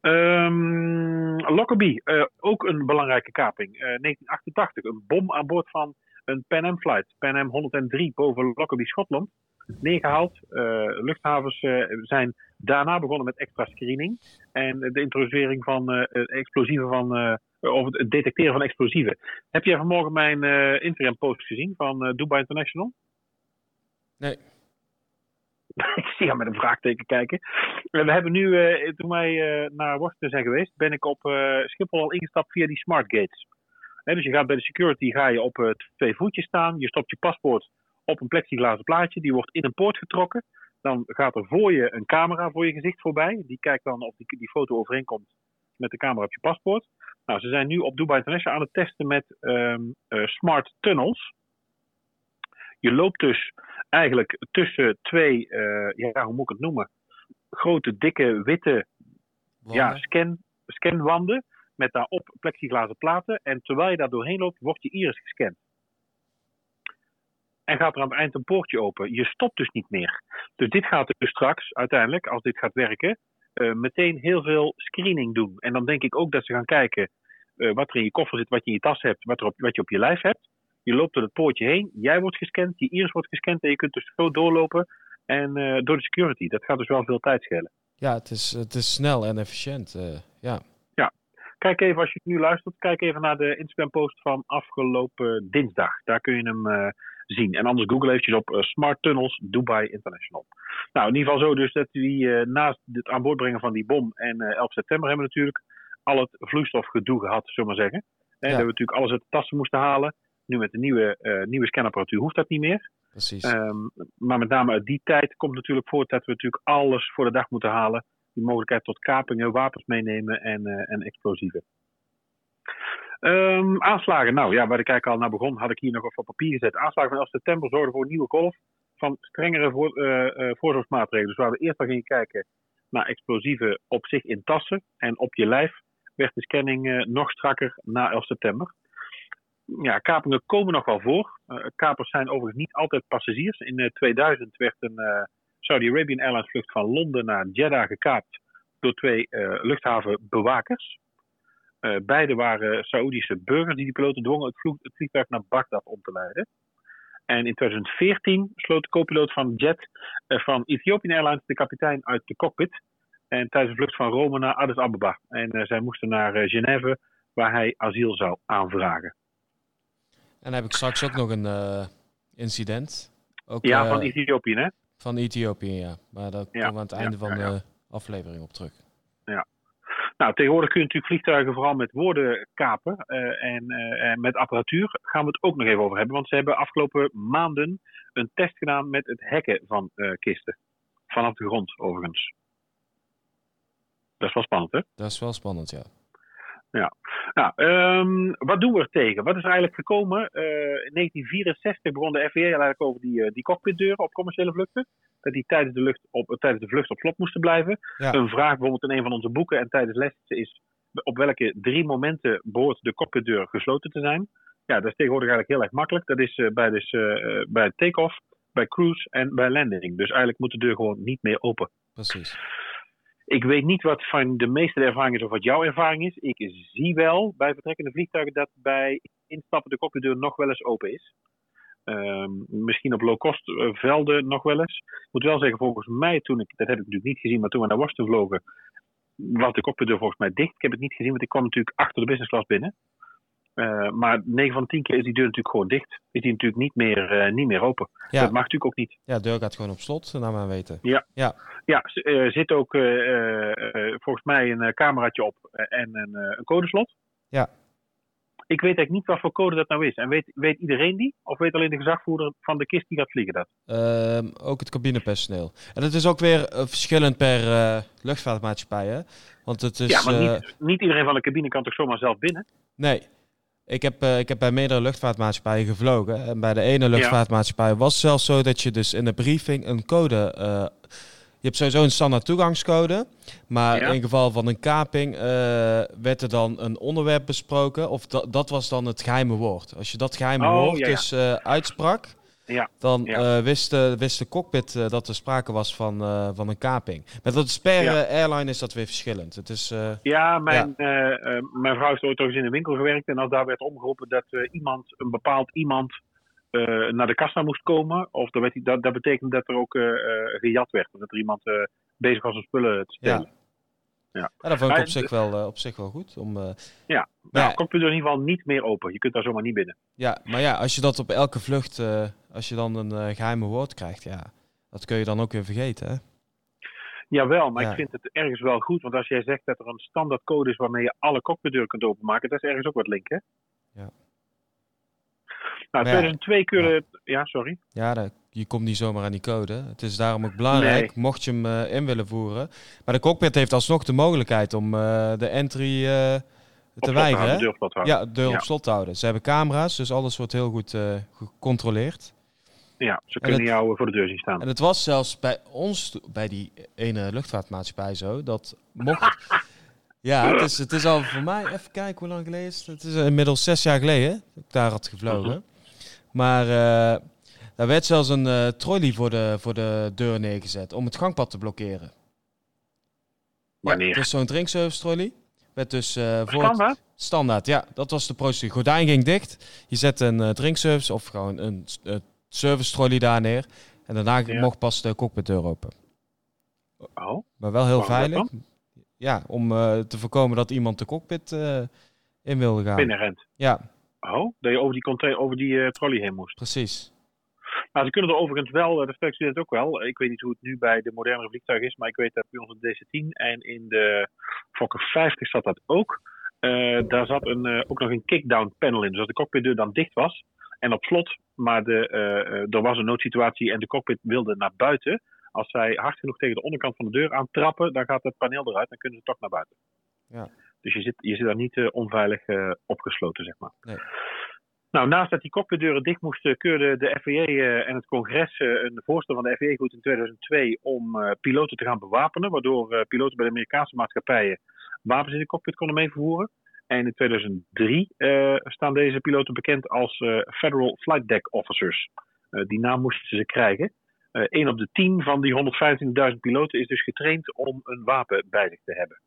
Ehm Lockerbie, ook een belangrijke kaping. Eh, 1988, een bom aan boord van een Pan Am flight, Pan Am 103 boven Lockerbie, Schotland. Neergehaald. Eh, luchthavens zijn daarna begonnen met extra screening. En de introducering van explosieven van, of het detecteren van explosieven. Heb jij vanmorgen mijn eh Instagram post gezien van eh, Dubai International? Nee. ik zie jou met een vraagteken kijken. Eh, We hebben nu, toen wij naar Washington zijn geweest, ben ik op Schiphol al ingestapt via die smart gates. Dus je gaat bij de security ga je op twee voetjes staan. Je stopt je paspoort op een plexiglazen plaatje. Die wordt in een poort getrokken. Dan gaat er voor je een camera voor je gezicht voorbij. Die kijkt dan of die, die foto overeenkomt met de camera op je paspoort. Nou, ze zijn nu op Dubai International aan het testen met ehm, eh, smart tunnels. Je loopt dus eigenlijk tussen twee, eh, ja, hoe moet ik het noemen? Grote, dikke, witte ja, scan, scanwanden met daarop plexiglazen platen. En terwijl je daar doorheen loopt, wordt je iris gescand. En gaat er aan het eind een poortje open. Je stopt dus niet meer. Dus dit gaat dus straks, uiteindelijk, als dit gaat werken, meteen heel veel screening doen. En dan denk ik ook dat ze gaan kijken eh, wat er in je koffer zit, wat je in je tas hebt, wat, er op, wat je op je lijf hebt. Je loopt door het poortje heen, jij wordt gescand, je iris wordt gescand en je kunt dus zo doorlopen en eh, door de security. Dat gaat dus wel veel tijd schelen. Ja, het is, het is snel en efficiënt. eh, ja. Kijk even, als je nu luistert, kijk even naar de Instagram-post van afgelopen dinsdag. Daar kun je hem eh, zien. En anders google eventjes op eh, Smart Tunnels Dubai International. Nou, in ieder geval zo dus dat die eh, naast het aan boord brengen van die bom en eh 11 september hebben we natuurlijk al het vloeistofgedoe gehad, zullen we maar zeggen. En dat we natuurlijk alles uit de tassen moesten halen. Nu met de nieuwe, eh, nieuwe scanapparatuur hoeft dat niet meer. Precies. Ehm, maar met name uit die tijd komt natuurlijk voort dat we natuurlijk alles voor de dag moeten halen. Die mogelijkheid tot kapingen, wapens meenemen en, eh, en explosieven. Ehm, aanslagen, nou ja, waar ik eigenlijk al naar begon, had ik hier nog even op papier gezet. Aanslagen van 11 september zorgden voor een nieuwe golf van strengere voor, eh, eh, voorzorgsmaatregelen. Dus waar we eerst al gingen kijken naar explosieven op zich in tassen en op je lijf, werd de scanning eh, nog strakker na 11 september. Ja, kapingen komen nog wel voor. Kapers zijn overigens niet altijd passagiers. In eh, 2000 werd een eh, Saudi Arabian Airlines vlucht van Londen naar Jeddah gekaapt door twee luchthavenbewakers. Eh, beide waren Saoedische burgers die die piloten dwongen het, vloeg- het vliegtuig naar Bagdad om te leiden. En in 2014 sloot de co-piloot van Jet eh, van Ethiopian Airlines de kapitein uit de cockpit. En tijdens een vlucht van Rome naar Addis Ababa. En eh, zij moesten naar Genève, waar hij asiel zou aanvragen. En dan heb ik straks ook nog een incident. Ook, Ja, van Ethiopië, hè? van Ethiopië, ja. Maar daar Ja, komen we aan het ja, einde van ja, ja. de aflevering op terug. Nou, tegenwoordig kun je natuurlijk vliegtuigen vooral met woorden kapen. eh, en, eh, en met apparatuur gaan we het ook nog even over hebben. Want ze hebben afgelopen maanden een test gedaan met het hacken van eh, kisten. Vanaf de grond, overigens. Dat is wel spannend, hè? Dat is wel spannend, ja. Nou, ehm, wat doen we er tegen? Wat is er eigenlijk gekomen? Eh, in 1964 begon de FAA eigenlijk over die, eh, die cockpitdeuren op commerciële vluchten. Dat die tijdens de, lucht op, tijdens de vlucht op slot moesten blijven. Ja. Een vraag bijvoorbeeld in een van onze boeken en tijdens lessen is op welke drie momenten behoort de cockpitdeur gesloten te zijn. Ja, dat is tegenwoordig eigenlijk heel erg makkelijk. Dat is eh, bij, dus, eh, eh, bij take-off, bij cruise en bij landing. Dus eigenlijk moet de deur gewoon niet meer open. Precies. Ik weet niet wat van de meeste ervaring is of wat jouw ervaring is. Ik zie wel bij vertrekkende vliegtuigen dat bij instappen de cockpitdeur nog wel eens open is. Ehm, misschien op low-cost eh, velden nog wel eens. Ik moet wel zeggen, volgens mij toen ik, dat heb ik natuurlijk niet gezien, maar toen we naar Washington vlogen, was de cockpitdeur volgens mij dicht. Ik heb het niet gezien, want ik kwam natuurlijk achter de business class binnen. Eh, maar 9 van de 10 keer is die deur natuurlijk gewoon dicht. Is die natuurlijk niet meer, eh, niet meer open. Ja. Dat mag natuurlijk ook niet. Ja, de deur gaat gewoon op slot, naar mijn weten. Ja, eh, zit ook eh, eh, eh, volgens mij een cameraatje op en een, een codeslot. Ja. Ik weet eigenlijk niet wat voor code dat nou is. En weet, weet iedereen die? Of weet alleen de gezagvoerder van de kist die gaat vliegen dat? Ehm, ook het cabinepersoneel. En het is ook weer verschillend per luchtvaartmaatschappij, hè? Want het is... ja, maar niet, niet iedereen van de cabine kan toch zomaar zelf binnen? Nee. Ik heb, eh, ik heb bij meerdere luchtvaartmaatschappijen gevlogen. En bij de ene luchtvaartmaatschappij was het zelfs zo dat je dus in de briefing een code... eh, je hebt sowieso een standaard toegangscode. Maar Ja. in geval van een kaping eh, werd er dan een onderwerp besproken. Of dat dat was dan het geheime woord. Als je dat geheime Oh, woord ja, ja. dus uitsprak... Ja, Dan ja. eh, wist, de, wist de cockpit eh, dat er sprake was van, eh, van een kaping. Met dat per Ja. eh, airline is dat weer verschillend. Het is, eh, Ja, mijn, eh, eh, mijn vrouw heeft ooit eens in een winkel gewerkt. En als daar werd omgeroepen dat eh, iemand, een bepaald iemand eh, naar de kassa moest komen. Of dat, werd, dat, dat betekent dat er ook eh, eh, gejat werd. Of dat er iemand eh, bezig was om spullen te stelen. Ja. Ja, dat vond ik op zich wel, eh, op zich wel goed. Om, eh, Ja, Maar nou, ja. cockpit is in ieder geval niet meer open. Je kunt daar zomaar niet binnen. ja, maar ja, als je dat op elke vlucht, eh, als je dan een eh, geheime woord krijgt, ja, dat kun je dan ook weer vergeten. Hè? Jawel, maar Ja. ik vind het ergens wel goed. Want als jij zegt dat er een standaard code is waarmee je alle cockpitdeuren kunt openmaken, dat is ergens ook wat link, hè? Ja. Nou, Maar ja. 2002 kun je... Ja, sorry. Ja, dat, je komt niet zomaar aan die code. Het is daarom ook belangrijk, mocht je hem eh, in willen voeren. Maar de cockpit heeft alsnog de mogelijkheid om eh, de entry eh, te slot weigeren. deur op. Ja, de deur Ja. op slot te houden. Ze hebben camera's, dus alles wordt heel goed gecontroleerd. Ja, ze En kunnen het- jou voor de deur zien staan. En het was zelfs bij ons, bij die ene luchtvaartmaatschappij zo, dat mocht... ja, het is, het is al voor mij, even kijken hoe lang geleden is het. Het is inmiddels zes jaar geleden dat ik daar had gevlogen. Maar eh, daar werd zelfs een eh, trolley voor de, voor de deur neergezet om het gangpad te blokkeren. Wanneer? Ja, dus zo'n drinkservice trolley. Werd dus eh, voor het- Standaard? Standaard, ja. Dat was de procedure. Gordijn ging dicht. Je zet een eh, drinkservice of gewoon een uh, service trolley daar neer. En daarna Ja. mocht pas de cockpitdeur open. Oh, Maar wel heel Waarom veilig. Ja, om eh, te voorkomen dat iemand de cockpit eh, in wilde gaan. binnenrent. Ja, Oh, dat je over die, container, over die eh, trolley heen moest. precies. Nou, ze kunnen er overigens wel, dat vertelt ik student ook wel. Ik weet niet hoe het nu bij de modernere vliegtuigen is, maar ik weet dat bij ons de DC-10 en in de Fokker 50 zat dat ook. Eh, daar zat een, eh, ook nog een kickdown panel in. Dus als de cockpitdeur dan dicht was en op slot, maar de, eh, er was een noodsituatie en de cockpit wilde naar buiten. Als zij hard genoeg tegen de onderkant van de deur aantrappen, dan gaat het paneel eruit en kunnen ze toch naar buiten. Ja. Dus je zit, je zit daar niet onveilig opgesloten, zeg maar. Nee. Nou, naast dat die cockpitdeuren dicht moesten, keurde de FAA eh, en het congres eh, een voorstel van de FAA goed in 2002 om eh, piloten te gaan bewapenen, waardoor piloten bij de Amerikaanse maatschappijen wapens in de cockpit konden meevervoeren. En in 2003 eh, staan deze piloten bekend als Federal Flight Deck Officers. Die naam moesten ze krijgen. Eén op de tien van die 125.000 piloten is dus getraind om een wapen bij zich te hebben.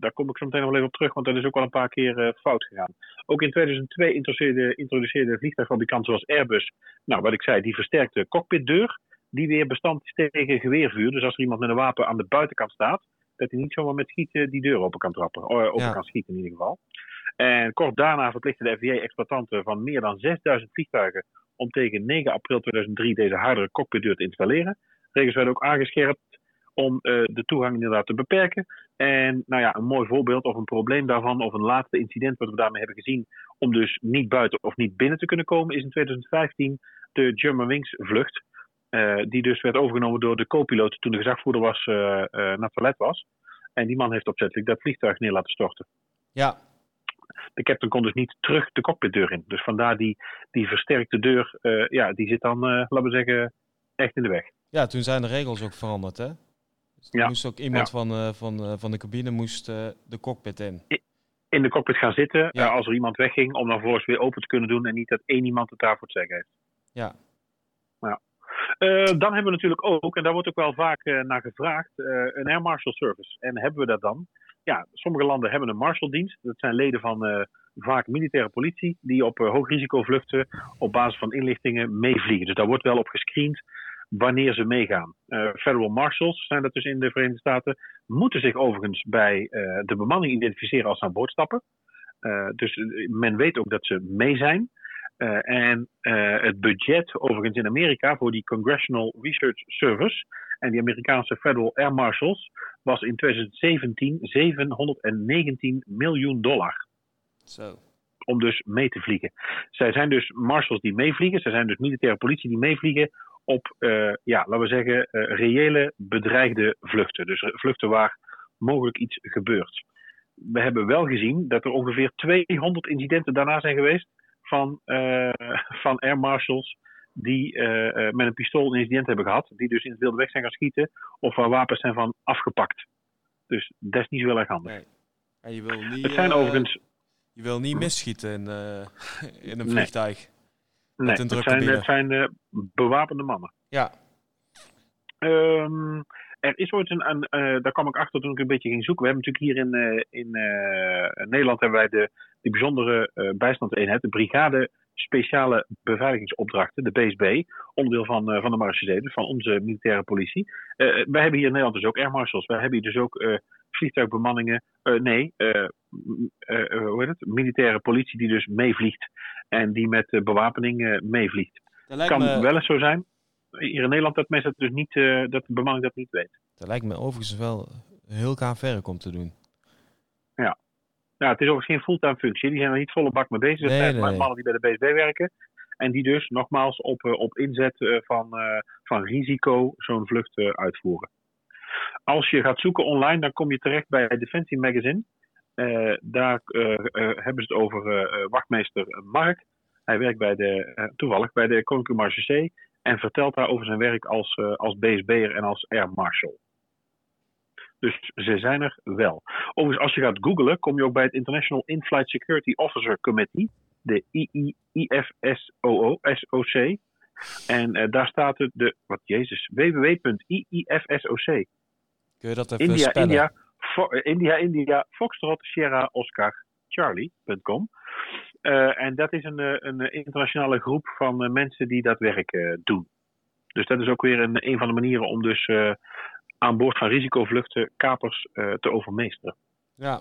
Daar kom ik zo meteen nog wel even op terug, want dat is ook wel een paar keer eh, fout gegaan. Ook in 2002 introduceerde, introduceerde vliegtuigfabrikanten zoals Airbus, nou wat ik zei, die versterkte cockpitdeur, die weer bestand is tegen geweervuur. Dus als er iemand met een wapen aan de buitenkant staat, dat hij niet zomaar met schieten die deur open kan trappen, eh, open Ja. kan schieten in ieder geval. En kort daarna verplichtte de FAA exploitanten van meer dan 6000 vliegtuigen om tegen 9 april 2003 deze hardere cockpitdeur te installeren. Regels werden ook aangescherpt om eh, de toegang inderdaad te beperken. En nou ja, een mooi voorbeeld of een probleem daarvan, of een laatste incident wat we daarmee hebben gezien, om dus niet buiten of niet binnen te kunnen komen, is in 2015 de Germanwings vlucht. eh, die dus werd overgenomen door de co-piloot toen de gezagvoerder was, eh, eh, naar het toilet was. En die man heeft opzettelijk dat vliegtuig neer laten storten. Ja, De captain kon dus niet terug de cockpitdeur in. Dus vandaar die, die versterkte deur, ja, die zit dan, laten we zeggen, echt in de weg. ja, toen zijn de regels ook veranderd, hè? Dus Ja. moest ook iemand Ja. van, eh, van, eh, van de cabine moest eh, de cockpit in. In de cockpit gaan zitten Ja. als er iemand wegging, om dan vervolgens weer open te kunnen doen en niet dat één iemand het daarvoor te zeggen heeft. Ja, Eh, dan hebben we natuurlijk ook, en daar wordt ook wel vaak naar gevraagd, een Air Marshal Service. En hebben we dat dan? ja, sommige landen hebben een marshaldienst. Dat zijn leden van vaak militaire politie die op hoog risico vluchten op basis van inlichtingen meevliegen. Dus daar wordt wel op gescreend wanneer ze meegaan. Uh, federal marshals zijn dat dus in de Verenigde Staten, moeten zich overigens bij de bemanning identificeren als ze aan boord stappen. dus men weet ook dat ze mee zijn. en het budget overigens in Amerika voor die Congressional Research Service en die Amerikaanse Federal Air Marshals was in 2017 719 miljoen dollar. Zo. Om dus mee te vliegen. Zij zijn dus marshals die meevliegen. Zij zijn dus militaire politie die meevliegen op, uh, ja, laten we zeggen, uh, reële bedreigde vluchten. Dus vluchten waar mogelijk iets gebeurt. We hebben wel gezien dat er ongeveer 200 incidenten daarna zijn geweest van, uh, van air marshals die uh, met een pistool een incident hebben gehad, die dus in het wilde weg zijn gaan schieten of waar wapens zijn van afgepakt. Dus dat is niet zo heel erg handig. Nee. En je wil niet, het zijn uh, overigens. Je wil niet misschieten in, in een vliegtuig. Nee, het zijn, het zijn bewapende mannen. Ja. Um, er is ooit een, een daar kwam ik achter toen ik een beetje ging zoeken. We hebben natuurlijk hier in, in Nederland hebben wij de, die bijzondere bijstandseenheid, de brigade speciale beveiligingsopdrachten, de BSB, onderdeel van, uh, van de marechaussee, dus van onze militaire politie. Uh, wij hebben hier in Nederland dus ook air marshals. Wij hebben hier dus ook uh, vliegtuigbemanningen, nee, hoe heet het? militaire politie die dus meevliegt en die met bewapening meevliegt. Kan me... wel eens zo zijn, hier in Nederland, dat mensen dat dus niet, dat de bemanning dat niet weet. Dat lijkt me overigens wel heel kaanverk om te doen. Ja, nou, het is overigens geen fulltime functie. Die zijn er niet volle bak mee bezig. Dat nee, zijn nee, mannen die bij de BSB werken. En die dus nogmaals op, op inzet van, van risico zo'n vlucht uitvoeren. Als je gaat zoeken online, dan kom je terecht bij Defensie Magazine. Uh, daar hebben ze het over wachtmeester Mark. Hij werkt bij de, toevallig bij de Koninklijke Marechaussee. En vertelt daar over zijn werk als, als BSB'er en als Air Marshal. Dus ze zijn er wel. Overigens, als je gaat googlen, kom je ook bij het International In-Flight Security Officer Committee, de IIFSOC. En daar staat het, de, wat jezus, www.iifsoc. Kun je dat even India, spellen? India, fo, India, India, Foxtrot, Sierra, Oscar, Charlie.com. Uh, en dat is een, een internationale groep van mensen die dat werk doen. Dus dat is ook weer een, een van de manieren om dus aan boord van risicovluchten kapers te overmeesteren. Ja.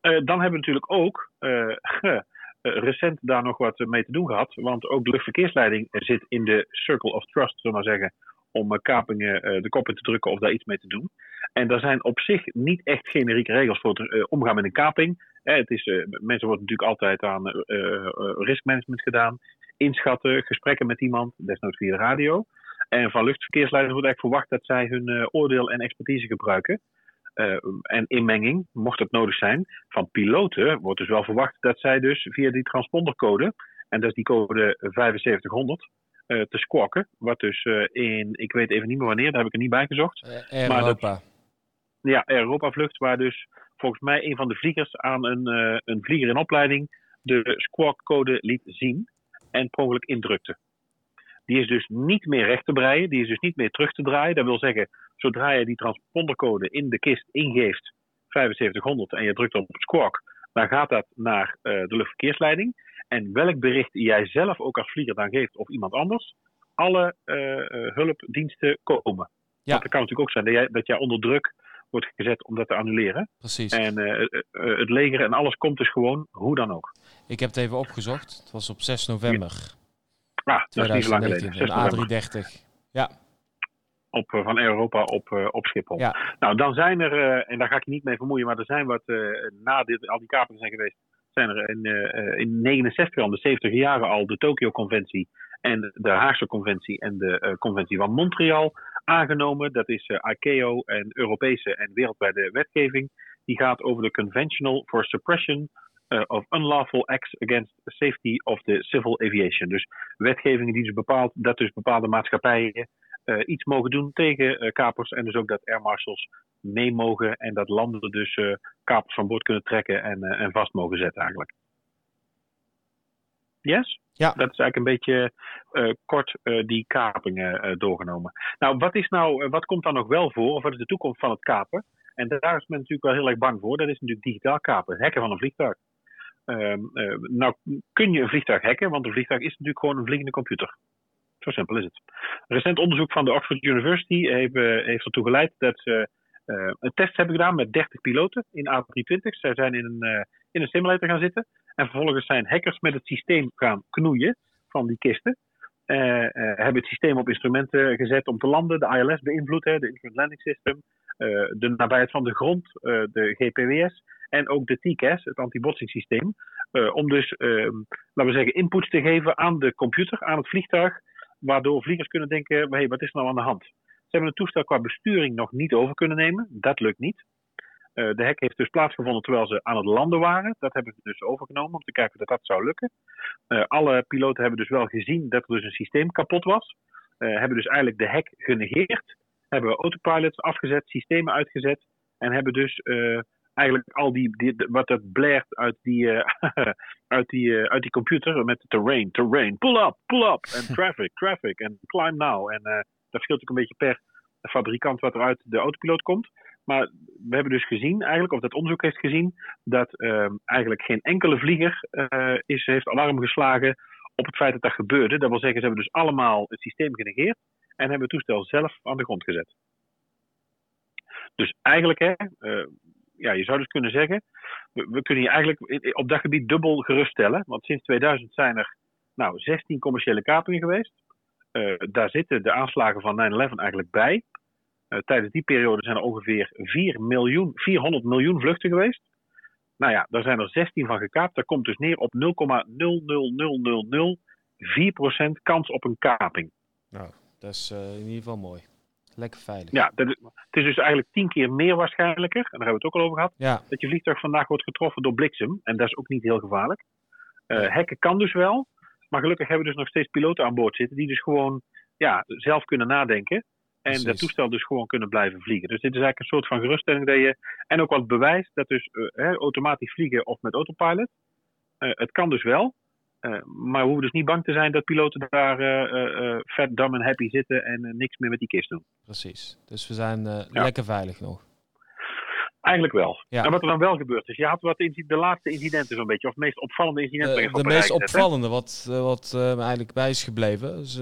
Dan hebben we natuurlijk ook recent daar nog wat mee te doen gehad. Want ook de luchtverkeersleiding zit in de circle of trust, zullen we maar zeggen. Om kapingen de kop in te drukken of daar iets mee te doen. En daar zijn op zich niet echt generieke regels voor het omgaan met een kaping. het is, mensen worden natuurlijk altijd aan riskmanagement gedaan. Inschatten, gesprekken met iemand, desnoods via de radio. En van luchtverkeersleiders wordt eigenlijk verwacht dat zij hun oordeel en expertise gebruiken. En inmenging, mocht het nodig zijn, van piloten wordt dus wel verwacht dat zij dus via die transpondercode, en dat is die code 7500, uh, te squawken. Wat dus in, ik weet even niet meer wanneer, daar heb ik er niet bij gezocht. Air Europa. Dat, ja, Air Europa vlucht, waar dus volgens mij een van de vliegers aan een, een vlieger in opleiding de squawk code liet zien en per ongeluk indrukte. Die is dus niet meer recht te breien, die is dus niet meer terug te draaien. Dat wil zeggen, zodra je die transpondercode in de kist ingeeft, 7500, en je drukt op squawk, dan gaat dat naar uh, de luchtverkeersleiding. En welk bericht jij zelf ook als vlieger dan geeft of iemand anders, alle uh, uh, hulpdiensten komen. Ja. Want het kan natuurlijk ook zijn dat jij, dat jij onder druk wordt gezet om dat te annuleren. Precies. En het leger en alles komt dus gewoon, hoe dan ook. Ik heb het even opgezocht. Het was op 6 november. Ja. Ah, dat is niet zo lang geleden. A330. Ja. Op, van Europa op, op Schiphol. Ja. Nou, dan zijn er, en daar ga ik je niet mee vermoeien, maar er zijn wat, na dit, al die kapingen zijn geweest, zijn er in, in 69 al, de 70 jaren al, de Tokio-conventie en de Haagse conventie en de conventie van Montreal aangenomen. Dat is ICAO en Europese en wereldwijde wetgeving. Die gaat over de Conventional for Suppression uh, of unlawful acts against safety of the civil aviation. Dus wetgevingen die dus bepaalt dat dus bepaalde maatschappijen iets mogen doen tegen uh, kapers en dus ook dat air marshals mee mogen en dat landen dus kapers van boord kunnen trekken en, en vast mogen zetten eigenlijk. Yes? Ja. Dat is eigenlijk een beetje kort die kapingen doorgenomen. Nou, wat, is nou, wat komt dan nog wel voor, of wat is de toekomst van het kapen? En daar is men natuurlijk wel heel erg bang voor. Dat is natuurlijk digitaal kapen, het hacken van een vliegtuig. Ehm, eh, nou kun je een vliegtuig hacken, want een vliegtuig is natuurlijk gewoon een vliegende computer. Zo simpel is het. Recent onderzoek van de Oxford University heeft, eh, heeft ertoe geleid dat ze eh, een test hebben gedaan met 30 piloten in A320. Zij zijn in een, eh, in een simulator gaan zitten. En vervolgens zijn hackers met het systeem gaan knoeien van die kisten. Eh, hebben het systeem op instrumenten gezet om te landen, de ILS beïnvloed, hè, de Instrument Landing System, de nabijheid van de grond, de GPWS en ook de TCAS, het antibotsingssysteem. eh, om dus, ehm, laten we zeggen, inputs te geven aan de computer, aan het vliegtuig, waardoor vliegers kunnen denken, hey, wat is er nou aan de hand? Ze hebben het toestel qua besturing nog niet over kunnen nemen, dat lukt niet. Eh, de hack heeft dus plaatsgevonden terwijl ze aan het landen waren. Dat hebben ze dus overgenomen om te kijken dat dat zou lukken. Eh, alle piloten hebben dus wel gezien dat er dus een systeem kapot was. Eh, hebben dus eigenlijk de hack genegeerd. Hebben autopilots afgezet, systemen uitgezet. En hebben dus eigenlijk al die, die- wat dat blaert uit die, eh, uit, die, eh, uit die computer met de terrain, terrain, pull up, pull up. En traffic, traffic. En climb now. En eh, dat verschilt ook een beetje per fabrikant wat er uit de autopiloot komt. Maar we hebben dus gezien, eigenlijk, of dat onderzoek heeft gezien, dat ehm, eigenlijk geen enkele vlieger is, heeft alarm geslagen op het feit dat dat gebeurde. Dat wil zeggen, ze hebben dus allemaal het systeem genegeerd en hebben het toestel zelf aan de grond gezet. Dus eigenlijk, hè, ja, je zou dus kunnen zeggen, we, kunnen hier eigenlijk op dat gebied dubbel geruststellen. Want sinds 2000 zijn er nou 16 commerciële kapingen geweest. Eh, daar zitten de aanslagen van 9-11 eigenlijk bij. Eh, tijdens die periode zijn er ongeveer 4 miljoen, 400 miljoen vluchten geweest. Nou ja, daar zijn er 16 van gekaapt. Dat komt dus neer op 0,00004% kans op een kaping. Nou, dat is eh, in ieder geval mooi. Lekker veilig. Ja, dat het is dus eigenlijk 10 keer meer waarschijnlijker, en daar hebben we het ook al over gehad, Ja, dat je vliegtuig vandaag wordt getroffen door bliksem. En dat is ook niet heel gevaarlijk. Eh hacken kan dus wel. Maar gelukkig hebben we dus nog steeds piloten aan boord zitten die dus gewoon ja, zelf kunnen nadenken. En Precies. dat toestel dus gewoon kunnen blijven vliegen. Dus dit is eigenlijk een soort van geruststelling dat je. En ook wat bewijs dat dus eh, hè, automatisch vliegen of met autopilot. eh, het kan dus wel. Eh, maar we hoeven dus niet bang te zijn dat piloten daar eh, eh, vet, dumb en happy zitten en niks meer met die kist doen. precies. Dus we zijn Ja. lekker veilig nog. Eigenlijk wel. Ja. En wat er dan wel gebeurt is, je had wat de laatste incidenten zo'n beetje, of de meest opvallende incidenten. De meest opvallende, wat, wat me eigenlijk bij is gebleven, is,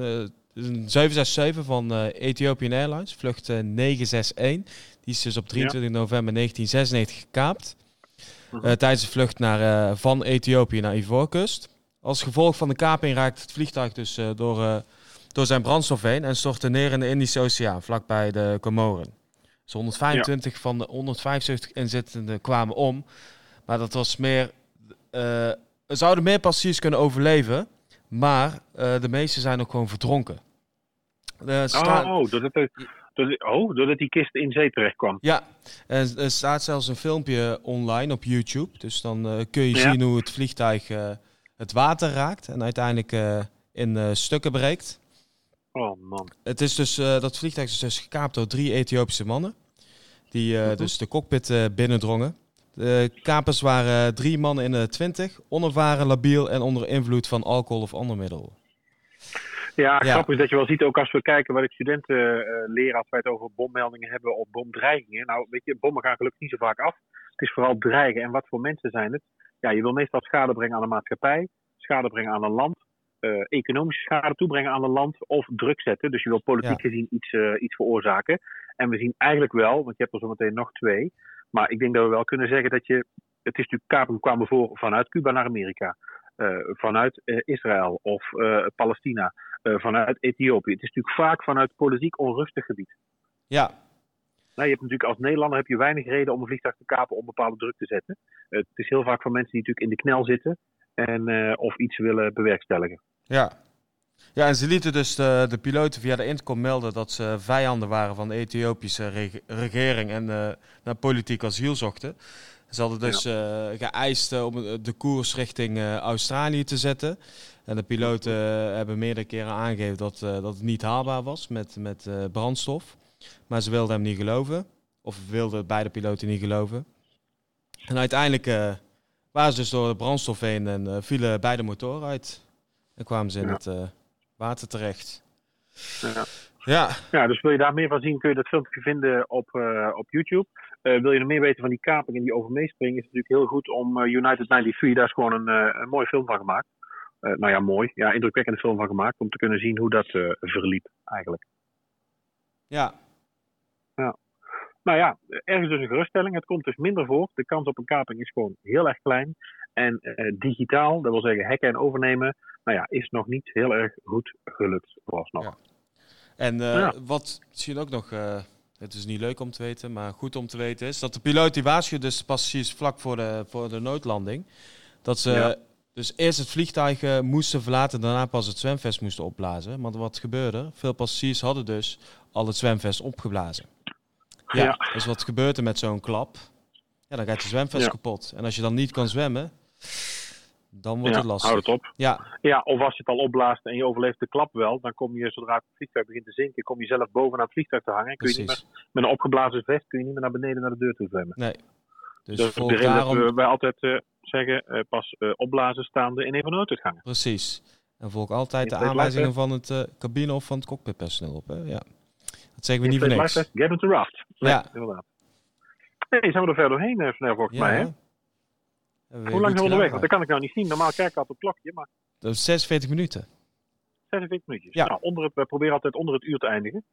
is een 767 van Ethiopian Airlines, vlucht eh, 961. Die is dus op 23 november 1996 gekaapt. Mhm. Tijdens de vlucht naar, van Ethiopië naar Ivoorkust. Als gevolg van de kaping raakt het vliegtuig dus eh, door, eh, door zijn brandstof heen en stortte neer in de Indische Oceaan, vlakbij de Comoren. Dus 125 van de 175 inzittenden kwamen om. Maar dat was meer. er zouden meer passagiers kunnen overleven. Maar de meeste zijn ook gewoon verdronken. Er staat- Oh, doordat, doordat, oh, doordat die kist in zee terecht kwam. Ja, en er staat zelfs een filmpje online op YouTube. Dus dan kun je Ja. zien hoe het vliegtuig het water raakt en uiteindelijk eh, in eh, stukken breekt. Oh man. Het is dus, eh, dat vliegtuig is dus gekaapt door drie Ethiopische mannen. Die Mhm. dus de cockpit binnendrongen. De kapers waren drie mannen in de twintig, onervaren, labiel en onder invloed van alcohol of ander middel. Ja, Ja. grappig is dat je wel ziet ook als we kijken wat ik studenten leren als wij het over bommeldingen hebben of bomdreigingen. Nou, weet je, bommen gaan gelukkig niet zo vaak af. Het is vooral dreigen. En wat voor mensen zijn het? Ja, je wil meestal schade brengen aan de maatschappij, schade brengen aan een land, eh, economische schade toebrengen aan een land of druk zetten. Dus je wil politiek gezien iets, eh, iets veroorzaken. En we zien eigenlijk wel, want je hebt er zometeen nog twee, maar ik denk dat we wel kunnen zeggen dat je, het is natuurlijk kapen kwamen voor vanuit Cuba naar Amerika, eh, vanuit Israël of Palestina vanuit Ethiopië. Het is natuurlijk vaak vanuit politiek onrustig gebied. Ja, Nou, je hebt natuurlijk als Nederlander heb je weinig reden om een vliegtuig te kapen om bepaalde druk te zetten. Eh, het is heel vaak voor mensen die natuurlijk in de knel zitten en eh, of iets willen bewerkstelligen. ja. Ja, en ze lieten dus de, de piloten via de intercom melden dat ze vijanden waren van de Ethiopische reg- regering en eh, naar politiek asiel zochten. Ze hadden dus geëist om de koers richting Australië te zetten. En de piloten hebben meerdere keren aangegeven dat, dat het niet haalbaar was met, met brandstof. Maar ze wilden hem niet geloven. Of wilden beide piloten niet geloven. En uiteindelijk eh, waren ze dus door de brandstof heen en eh, vielen beide motoren uit. En kwamen ze in Ja. het eh, water terecht. Ja. Ja, Ja, dus wil je daar meer van zien, kun je dat filmpje vinden op, op YouTube. Wil je nog meer weten van die kaping en die over meespringen, is het natuurlijk heel goed om United 93, daar is gewoon een, een mooie film van gemaakt. Nou ja, mooi. Ja, indrukwekkende film van gemaakt, om te kunnen zien hoe dat verliep eigenlijk. Ja, Nou ja, ergens dus een geruststelling. Het komt dus minder voor. De kans op een kaping is gewoon heel erg klein. En eh, digitaal, dat wil zeggen hacken en overnemen, nou ja, is nog niet heel erg goed gelukt vooralsnog. Ja. en eh, Ja. wat misschien ook nog, eh, het is niet leuk om te weten, maar goed om te weten is dat de piloot die waarschuwde dus de passagiers vlak voor de, voor de noodlanding. Dat ze Ja. dus eerst het vliegtuig moesten verlaten, daarna pas het zwemvest moesten opblazen. Want wat gebeurde? Veel passagiers hadden dus al het zwemvest opgeblazen. Ja, Ja. dus wat gebeurt er met zo'n klap? Ja, dan gaat je zwemvest Ja. kapot. En als je dan niet kan zwemmen, dan wordt Ja, het lastig. Houd het op. Ja, Ja, of als je het al opblaast en je overleeft de klap wel, dan kom je zodra het vliegtuig begint te zinken, kom je zelf bovenaan het vliegtuig te hangen. En kun je niet meer, met een opgeblazen vest kun je niet meer naar beneden naar de deur toe zwemmen. Nee. Dus, Dus, de reden daarom... dat we, wij altijd eh, zeggen, eh, pas eh, opblazen staande in een van de nooduitgangen. Precies. En volg altijd de aanwijzingen van het cabine of van het cockpitpersoneel op. Hè? Ja. Dat zeggen we niet voor niks. Get into raft. Nee, Ja. inderdaad. Nee, zijn we er ver doorheen, eh, Snel, volgens mij. Hè? Hoe lang zijn we onderweg? Want dat kan ik nou niet zien. Normaal kijk ik altijd op het klokje, maar Dat is 46 minuten. 46 minuutjes. Ja. Nou, onder het, we proberen altijd onder het uur te eindigen.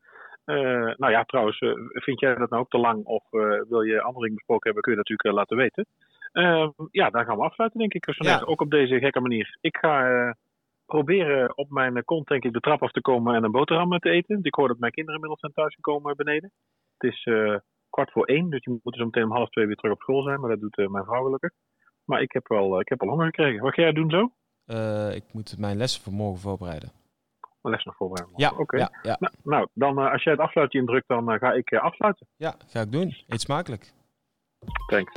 Eh, nou ja, trouwens, eh, vind jij dat nou ook te lang of eh, wil je andere dingen besproken hebben, kun je dat natuurlijk laten weten. Eh, ja, dan gaan we afsluiten, denk ik. Zo Ja. net, Ook op deze gekke manier. Ik ga eh, proberen op mijn kont, denk ik, de trap af te komen en een boterham te eten. Ik hoor dat mijn kinderen inmiddels zijn thuisgekomen beneden. Het is eh, kwart voor één, dus die moeten zo meteen om half twee weer terug op school zijn. Maar dat doet eh, mijn vrouw gelukkig. Maar ik heb wel, eh, ik heb wel honger gekregen. Wat ga jij doen zo? Ik moet mijn lessen voor morgen voorbereiden. Mijn les nog voorbereiden. Ja, Oké. ja, ja. Nou, nou, dan als jij het afsluitje indrukt, dan ga ik afsluiten. ja, ga ik doen. Eet smakelijk. Thanks.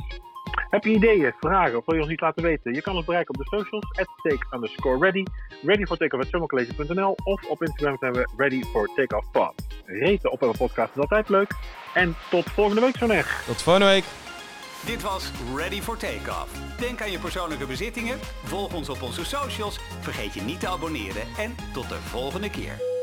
Heb je ideeën, vragen of wil je ons iets laten weten? Je kan ons bereiken op de socials, at take underscore ready, ready for takeoff of op Instagram zijn we ready for takeoff pod. Reten op een podcast is altijd leuk. En tot volgende week zo neer. Tot volgende week. Dit was Ready for Takeoff. Denk aan je persoonlijke bezittingen, volg ons op onze socials, vergeet je niet te abonneren en tot de volgende keer.